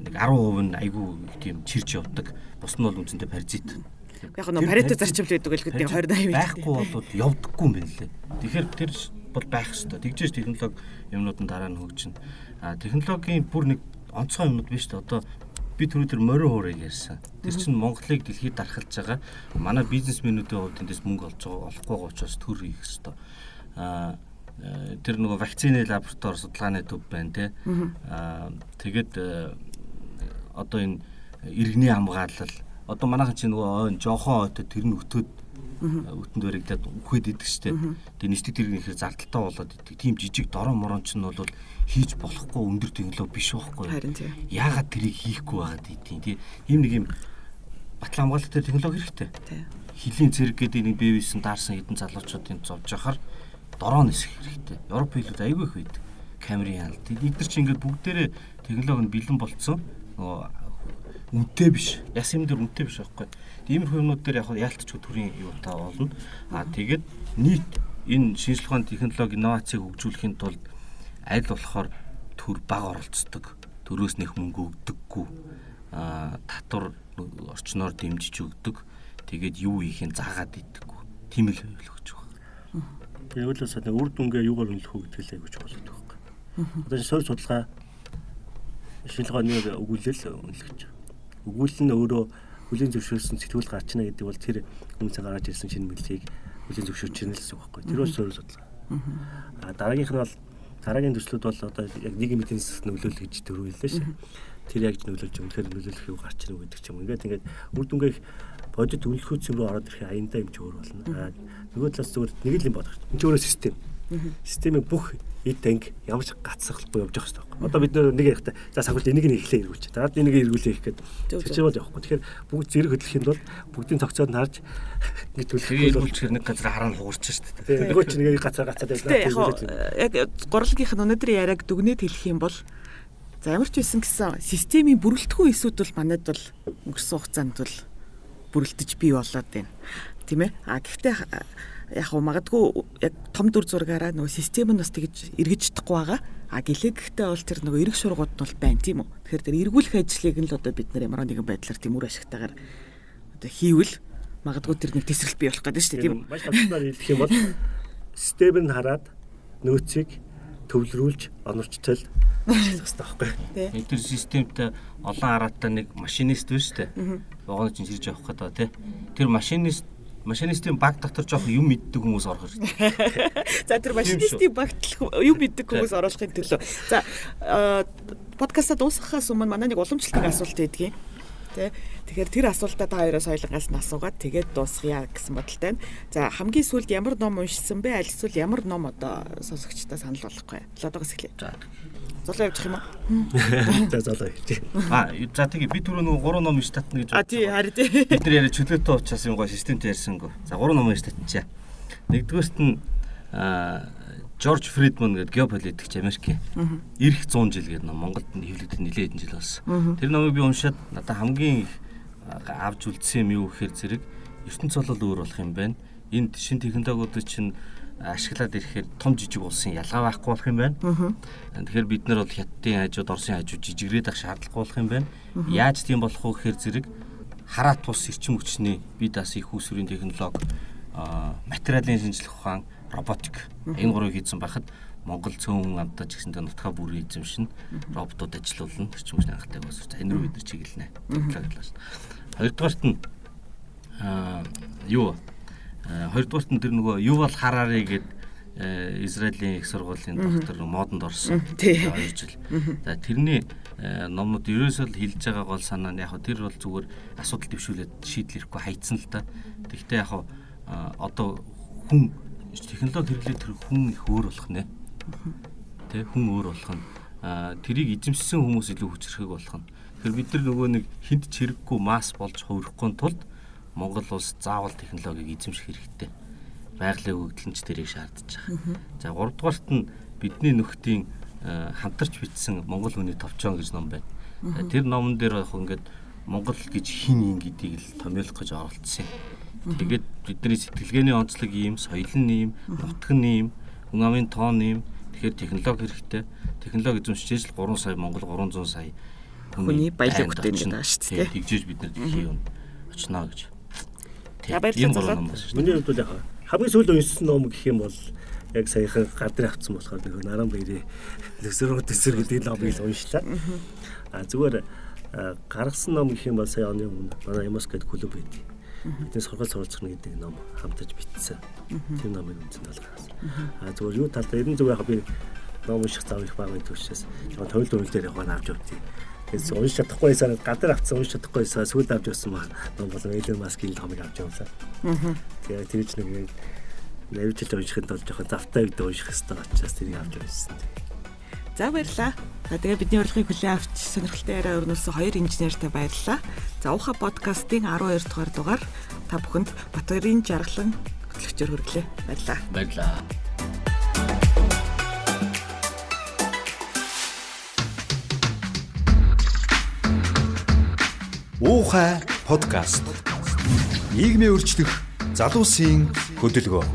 нэг 10% нь айгүй тийм чирж явдаг. Бус нь бол үнцэнтэй паразит
Яг нь парето зарчимл байдаг л гэдэг 20 80
байхгүй бол явдаггүй юм байна лээ. Тэгэхээр тэр бол байх ёстой. Тэгжээж технологи юмнууд нь дараа нь хөгжинэ. А технологийн бүр нэг онцгой юмнууд биш үү? Одоо би түрүү тэр морин хуурыг ярьсан. Тэр чинь Монголыг дэлхийд дарахлаж байгаа. Манай бизнесмэнүүдийн хувьд эндээс мөнгө олж олохгүй байгаа учраас төр хийх ёстой. А тэр нөгөө вакцины лаборатори судалгааны төв байна те. Аа тэгээд э, одоо энэ иргэний хамгаалал одоо манайхан чинь нөгөө ойн жоохон ойтой тэр нь өтөөд өтөнд баригдаад үхээд идэг штеп. Тэгээ нэстэг тэрэг ихээр зардалтай болоод идэг. Тийм жижиг дороо морон ч нь бол хийж болохгүй өндөр технологи биш байхгүй. Яагаад тэрийг хийхгүй байгаад идэв. Тийм ийм нэг юм батлан хамгаалалттай технологи хэрэгтэй. Тийм. Хилийн цэрэг гэдэг нэг бэвисэн даарсан хэдэн залуучуудын зовж яхаар дороо нисэх хэрэгтэй. Европ хэлүүд айгүй их байдаг. Камерын хаалт. Эдгээр чинь ингээд бүгдээрээ технологи нь бэлэн болцсон. Нөгөө үнэтэй биш. Яс юм дээр үнэтэй биш байхгүй. Иймэрхүү юмнууд дээр яг яалтч төрийн юу та болно. Аа тэгээд нийт энэ шинжилгээ ухааны технологи инновацийг хөгжүүлэхийн тулд аль болохоор төр баг оролцдог. Төрөөс нэх мөнгө өгдөггүй. Аа татвар орчноор дэмжиж өгдөг. Тэгээд юу хийхин заагаад идэггүй. Тийм л байвал өгч байгаа.
Тэгээ өөрөөс нь үр дүнгээ юугаар үнэлэх үү гэдгийг л агуулж болоод байгаа. Одоо сорь судалгаа шинжилгээний өгүүлэл байгаа. Өгүүлэл нь өөрөө хүлийн зөвшөөрсөн сэтгүүл гарчна гэдэг бол тэр хүмүүсээ гаргаж ирсэн шинэ мэдлэгийг хүлийн зөвшөөрч ирнэ л гэсэн үг байхгүй. Тэр бол сорь судалгаа. Аа дараагийнх нь бол дараагийн төслүүд бол одоо яг нийгмийн эдийн засаг нөлөөлөл гэж төрүүллээ шээ. Тэр яг нөлөөлж үнэхээр нөлөөлөх юу гарч ирнэ гэдэг ч юм. Ингээд ингээд үр дүнгээ бодит үнэлэхүйц рүү ороод ирэх аяндаа юм ч өөр болно. Аа нөгөө талаас зүгээр нэг л юм бодох. Энд ч өөрөө систем. Системийн бүх эд танк ямар ч гацсахгүй явж байгаа хэрэгтэй. Одоо бид нэг ярихтаа за сагвал энийг нэг эхлээ эргүүлж. За энийг эргүүлээ их гэдэг. Тэр бол явахгүй. Тэгэхээр бүгд зэрэг хөдлөхийн тулд бүгдийн тогтцоод харж
нэг төлөв эргүүлчихэр нэг газар хараа хуурч шүү
дээ. Нөгөө чинь нэг гацаа гацаа
байлаа. Яг гурлагийнх нь өнөөдрийн яриаг дүгнээд хэлэх юм бол за ямар ч байсан гэсэн системийн бүрэлдэхүүн эсүүд бол манайд бол өнгөрсөн хугацаанд бол бүрэлдэж бий болоод байна. Тийм ээ. А гэхдээ яг уу магадгүй яг том дүр зургаараа нөгөө систем нь бас тэгж эргэж чадахгүй байгаа. А гэлээ гэхдээ бол тэр нөгөө эрг шургууд нь бол байна тийм үү. Тэгэхээр тэр эргүүлэх ажлыг нь л одоо бид нар ямар нэгэн байдлаар тийм үр ашигтайгаар одоо хийвэл магадгүй тэр нэг тесрэлт бий болох гэдэг шүү дээ тийм үү.
Маш хатнаар хэлэх юм бол систем нь хараад нөөцийг төвлөрүүлж онорчтол ажиллах хэрэгтэй
байхгүй. Тэр системтэй олон араатай нэг машинист биш үү? Вагоны чинь ширж явах гэдэг тий. Тэр машинист машинистын баг дотор жоох юм мэддэг хүмүүс орох
хэрэгтэй. За тэр машинистын багт юм мэддэг хүмүүс оруулахын төлөө. За подкаста дуусгахаас өмнө манай нэг уламжлалтын асуулт байдгийн. Тэ. Тэгэхээр тэр асуултаа та хоёроос соёлонгаас нь асуугаад тэгээд дуусгая гэсэн бодолтой байна. За хамгийн сүүлд ямар ном уншсан бэ? Аль эсвэл ямар ном одоо сонсогчдоо санал болгохгүй. Лодогоос эхлэе. За. Золоо явчих юм
уу? За золоо явчих.
А за тэгээ би түрүү нөгөө гурван ном штатна гэж.
А тий харин тий.
Бид нар яриа чөлөөтэй уучаас юм гоо системтэй ярьсангүй. За гурван ном штатнчаа. Нэгдүгээрт нь Жорж Фридман гэдэг геополитикч Америкийн эрх 100 жил гэдэг ном Монголд хэвлэгдэх нэлээд хэдэн жил болсон. Тэр номыг би уншаад надад хамгийн их авч үлдсэн юм юу гэхээр зэрэг ертөнц цолол өөр болох юм байна. Энд шин технологиудыг чинь ашиглаад ирэхээр том жижиг улсын ялгаа байхгүй болох юм байна. Тэгэхээр бид нар бол хятадын хажууд Оросын хажууд жижигрээд ах шаардлагагүй болох юм байна. Яаж тийм болох вэ гэхээр зэрэг хараа тус эрчим хүчний бие даасан их усүрийн технологи материалын шинжилх ухаан роботик энэ гурыг хийсэн байхад Монгол цөөн хүн амтаж гэсэндээ нутгаа бүрийн эзэмшин роботууд ажилуулна эрчим хүчний хангалттай боловсруулж энэ рүү бид нар чиглэнэ. Хоёрдугаарт нь юу? Э, хоёрдугаарт нь тэр нөгөө Ювал Харари гэдэг э, Израилийн их сургуулийн доктор модонд орсон 2 жил. За тэрний э, номнууд ерөөсөө л хилж байгаа гол санаа нь яг тэр бол зүгээр асуудал төвшүүлээд шийдлэхгүй хайцсан л да. Тэгвэл яг одоо хүн технологи хэрэглээд тэр хүн их өөр болох нэ. Тэ хүн өөр болох нь тэрийг эзэмшсэн хүмүүс илүү хүчрхэг болох нь. Тэгэхээр бид нар нөгөө нэг хинт чирэггүй масс болж хувирахгүй тулд Монгол улс заавал технологиг эзэмших хэрэгтэй. Байгалийн хөгжлөнч тэрийг шаардж байгаа. За 3 дугаарт нь бидний нөхдийн э, хамтарч бичсэн Монгол хүний товчон гэж ном байна. Тэр номон дээр яг ингээд Монгол гэж хин юм гэдгийг л томьёолох гэж оролцсон юм. Тэгээд бидний сэтгэлгээний онцлог ийм, соёл нь ийм, нутаг нь ийм, хүн амын тоон ийм. Тэгэхээр технологи хэрэгтэй. Технологи эзэмшижээс л 3 сая Монгол 300 сая
хүний баялаг бүтээн гэдэг шүү дээ.
Тэгжээж бид нар дэлхийн юм очноо гэж.
Баярлалаа залуу.
Миний хувьд бол яг хамгийн сүүлийн уншсан ном гэх юм бол яг саяхан гадар авцсан болохоор нөхөр наран баярын төсөрөө төсөр гэдэг номыг л уншлаа. А зүгээр гаргасан ном гэх юм бол сая оны өмнө манай Ямос гэдэг клуб байдгийг. Бидний сургууль суралцах гэдэг ном хамтаж бичсэн. Тэр номыг үнцэн тал гаргасан. А зүгээр юу талдаа ерэн зүгээр яг би ном унших зав их багын төвшөөс жоохон тойл дүрэл дээр яваа авч явдгийг Тэгээс унш чадахгүй байсан гадар авцсан унш чадахгүй байсан сүүл авч явсан маа ном болон Элен Маскийн томыг авч явлаа. Аа. Тэгээ тэр ч нэг навьжилж уншихын тулд жоохон завтай үед унших хэрэгтэй учраас тэрийг авч явсан.
За баярлаа. За тэгээ бидний урилгыг хүлээн авч сонирхолтой яриа өрнүүлсэн хоёр инженертэй баярлалаа. За ухаа подкастын 12 дугаар дугаар та бүхэнд Батбаярын жаргалан хөтлөгчөөр хүргэлээ. Баярлалаа.
Баярлалаа.
Уухай подкаст. Нийгмийн өөрчлөх залуусын хөдөлгөөн.